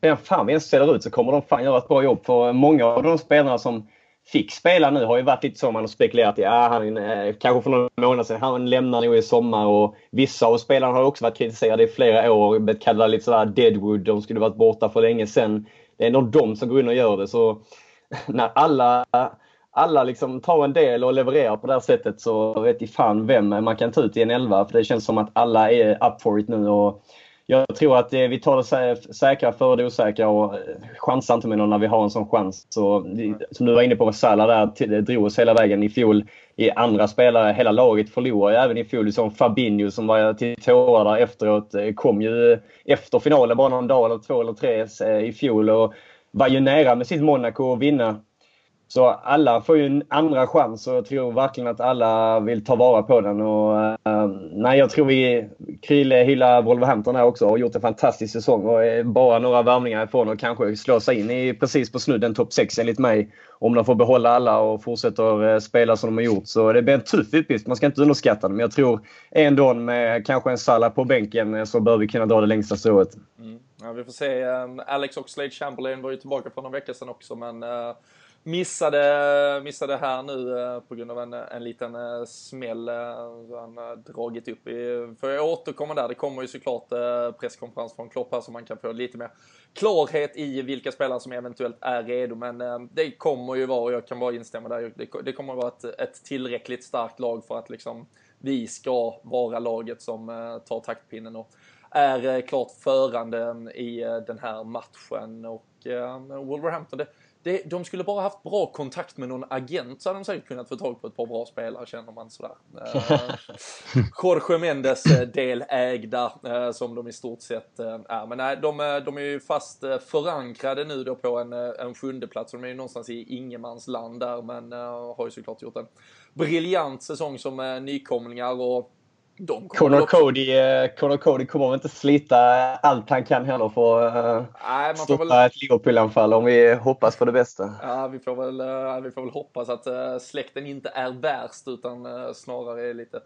vem fan vi än ställer ut så kommer de fan göra ett bra jobb. För många av de spelarna som fick spela nu har ju varit lite så man har spekulerat i. Ja, han, eh, kanske för några månader sedan. Han lämnar nog i sommar. Och vissa av spelarna har också varit kritiserade i flera år. Blivit kallade lite sådär Deadwood. De skulle varit borta för länge sedan. Det är nog de som går in och gör det. Så när alla, alla liksom tar en del och levererar på det här sättet så vet i fan vem man kan ta ut i en elva. För det känns som att alla är up for it nu. Och jag tror att eh, vi tar det säkra före det osäkra och eh, chansar inte med någon när vi har en sån chans. Så, som du var inne på, Salah där eh, drog oss hela vägen i fjol. I andra spelare, hela laget förlorade även i fjol. Som Fabinho som var till tårar efteråt kom ju efter finalen bara någon dag eller två eller tre i fjol. Och var ju nära med sitt Monaco att vinna. Så alla får ju en andra chans och jag tror verkligen att alla vill ta vara på den. Och, uh, nej, jag tror vi, Krille hyllar Wolverhampton här också och har gjort en fantastisk säsong och är bara några värvningar ifrån och kanske slå sig in i precis på snudden topp 6 enligt mig. Om de får behålla alla och fortsätter eh, spela som de har gjort. Så det blir en tuff uppgift, man ska inte underskatta dem. Men jag tror ändå med kanske en Salah på bänken eh, så bör vi kunna dra det längsta strået. Mm. Ja, vi får se. Ehm, Alex Oxlade Chamberlain var ju tillbaka för någon vecka sedan också, men eh, missade, missade här nu eh, på grund av en, en liten eh, smäll. Han har dragit upp i, för jag återkomma där, det kommer ju såklart presskonferens från Klopp här så man kan få lite mer klarhet i vilka spelare som eventuellt är redo. Men det kommer ju vara, och jag kan bara instämma där, det, det kommer vara ett, ett tillräckligt starkt lag för att liksom vi ska vara laget som tar taktpinnen och är eh, klart förande i eh, den här matchen. Och eh, Wolverhampton, det, det, de skulle bara haft bra kontakt med någon agent så hade de säkert kunnat få tag på ett par bra spelare känner man sådär. Jorge Mendes delägda som de i stort sett är. Men nej, de, de är ju fast förankrade nu då på en, en sjunde plats. De är ju någonstans i ingenmansland där men har ju såklart gjort en briljant säsong som nykomlingar och de Conor, Cody, uh, Conor Cody kommer inte slita allt han kan heller för att uh, stoppa väl... ett Liverpool-anfall om vi hoppas på det bästa. Ja, vi får väl, uh, vi får väl hoppas att släkten inte är värst utan snarare är lite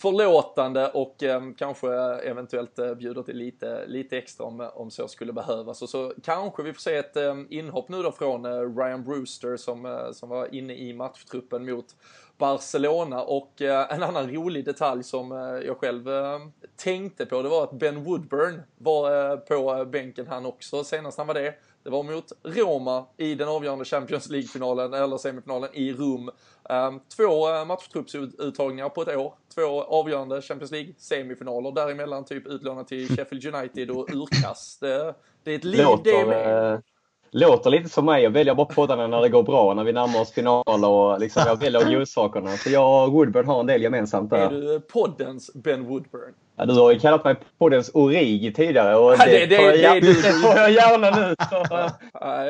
förlåtande och eh, kanske eventuellt eh, bjuder till lite, lite extra om, om så skulle behövas. Och så kanske vi får se ett eh, inhopp nu då från eh, Ryan Brewster som, eh, som var inne i matchtruppen mot Barcelona och eh, en annan rolig detalj som eh, jag själv eh, tänkte på det var att Ben Woodburn var eh, på bänken han också senast han var det. Det var mot Roma i den avgörande Champions League-finalen, eller semifinalen, i Rom. Ehm, två eh, matchtruppsuttagningar på ett år. Två avgörande Champions League-semifinaler. Däremellan typ utlånat till Sheffield United och urkast. Det, det är ett liv det med. Eh, låter lite som mig. Jag väljer bara poddarna när det går bra, när vi närmar oss finaler och liksom jag väljer godsakerna. Så jag och Woodburn har en del gemensamt där. Är du poddens Ben Woodburn? Ja, du har ju kallat mig poddens Origi tidigare och ja, det, det, det, jag, det, får jag gärna nu. Så,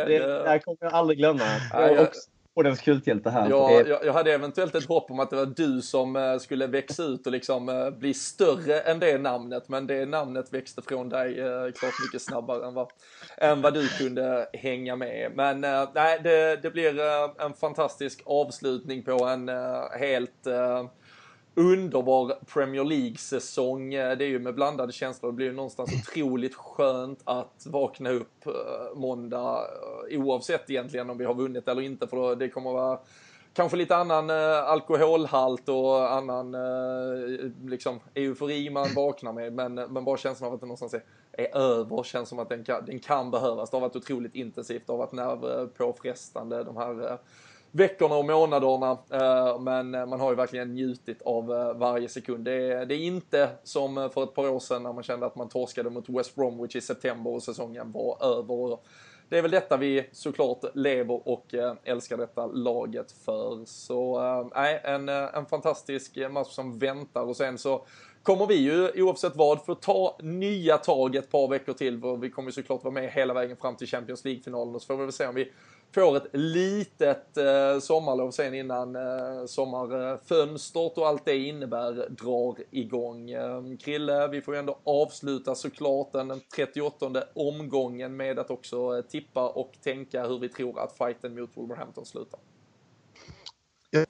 det, det här kommer jag aldrig glömma. Jag är också poddens kulthjälte här. Ja, jag, jag, hade eventuellt ett hopp om att det var du som uh, skulle växa ut och liksom uh, bli större än det namnet. Men det namnet växte från dig uh, klart mycket snabbare än vad, än vad du kunde hänga med. Men nej, det, det blir en fantastisk avslutning på en helt underbar Premier League-säsong. Eh, det är ju med blandade känslor. Det blir ju någonstans otroligt skönt att vakna upp eh, måndag eh, oavsett egentligen om vi har vunnit eller inte för det kommer vara kanske lite annan alkoholhalt och annan liksom eufori man vaknar med men, men bara känslan av att det någonstans är, är över känns som att den kan, den kan behövas. Det har varit otroligt intensivt, det har varit nervpåfrestande de här veckorna och månaderna. Eh, men eh, man har ju verkligen njutit av eh, varje sekund. Det är, det är inte som för ett par år sedan när man kände att man torskade mot West Bromwich i september och säsongen var över. Det är väl detta vi såklart lever och älskar detta laget för. Så nej, en, en fantastisk match som väntar och sen så kommer vi ju oavsett vad få ta nya tag ett par veckor till. Vi kommer såklart vara med hela vägen fram till Champions League-finalen och så får vi väl se om vi får ett litet eh, sommarlov sen innan eh, sommarfönstret och allt det innebär drar igång. Eh, Krille, vi får ju ändå avsluta såklart den 38 omgången med att också tippa och tänka hur vi tror att fighten mot Wolverhampton slutar.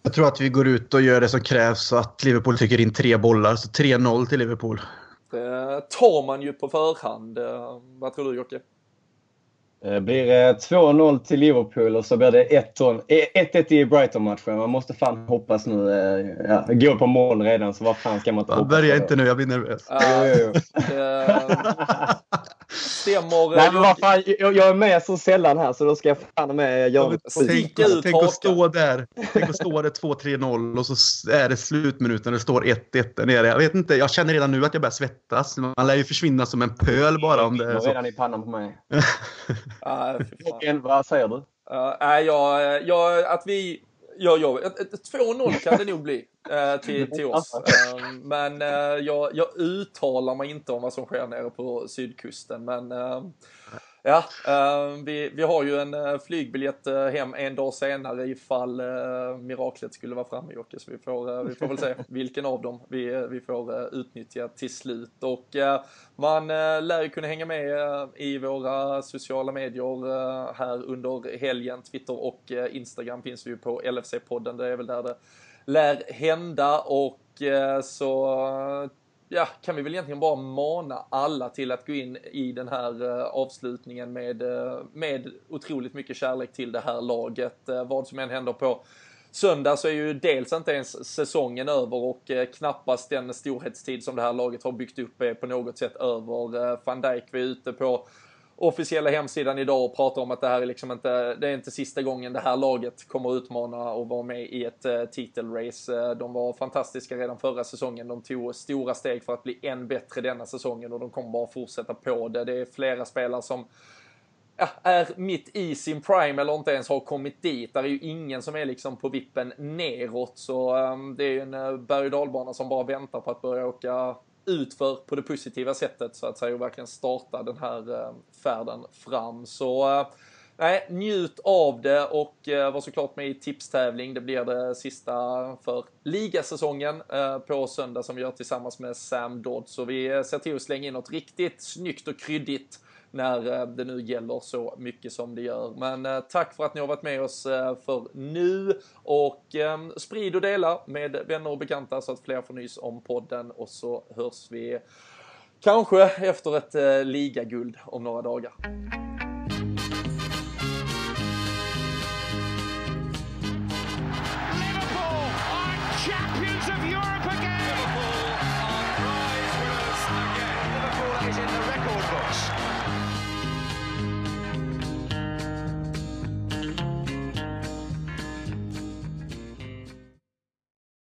Jag tror att vi går ut och gör det som krävs så att Liverpool trycker in tre bollar, så 3-0 till Liverpool. Det tar man ju på förhand. Vad tror du Jocke? Det eh, blir 2-0 eh, till Liverpool och så blir det 1-1 eh, i Brighton-matchen. Man måste fan hoppas nu. Ja, går på mål redan, så vad fan ska man inte hoppas Börja inte nu, jag blir nervös. Uh, jo. stämmer... Nej, men vad fan, jag, jag, är med så sällan här, så då ska jag fan med göra Tänk, tänk att stå där. Tänk att stå där 2-3-0 och så är det slutminuten det står 1-1 där nere. Jag vet inte, jag känner redan nu att jag börjar svettas. Man lär ju försvinna som en pöl bara om det är så. redan i pannan på mig. Uh, vad säger du? Uh, jag, jag, att vi Ja, ja, 2-0 kan det nog bli uh, till, till oss. Uh, men uh, jag, jag uttalar mig inte om vad som sker nere på sydkusten. Men Ja, uh, vi, vi har ju en uh, flygbiljett uh, hem en dag senare ifall miraklet skulle vara framme Jocke. Så vi får, vi får väl se vilken av dem vi, vi får utnyttja till slut. Och man lär ju kunna hänga med i våra sociala medier här under helgen. Twitter och Instagram finns vi ju på LFC-podden. Det är väl där det lär hända och så ja, kan vi väl egentligen bara mana alla till att gå in i den här uh, avslutningen med, uh, med otroligt mycket kärlek till det här laget. Uh, vad som än händer på söndag så är ju dels inte ens säsongen över och knappast den storhetstid som det här laget har byggt upp är på något sätt över. Van Dijk var ute på officiella hemsidan idag och pratar om att det här är liksom inte, det är inte sista gången det här laget kommer utmana och vara med i ett uh, titelrace. Uh, de var fantastiska redan förra säsongen. De tog stora steg för att bli än bättre denna säsongen och de kommer bara fortsätta på det. Det är flera spelare som ja, är mitt i sin prime eller inte ens har kommit dit. Där är ju ingen som är liksom på vippen neråt. Så um, det är ju en uh, berg och dalbana som bara väntar på att börja åka utför på det positiva sättet så att säga och verkligen starta den här eh, färden fram. Så eh, nej, njut av det och eh, var såklart med i tipstävling. Det blir det sista för ligasäsongen eh, på söndag som vi gör tillsammans med Sam Dodd. Så vi eh, ser till att slänga in något riktigt snyggt och kryddigt när eh, det nu gäller så mycket som det gör. Men eh, tack för att ni har varit med oss eh, för nu och ehm, sprid och dela med vänner och bekanta så att fler får nys om podden och så hörs vi kanske efter ett ligaguld om några dagar.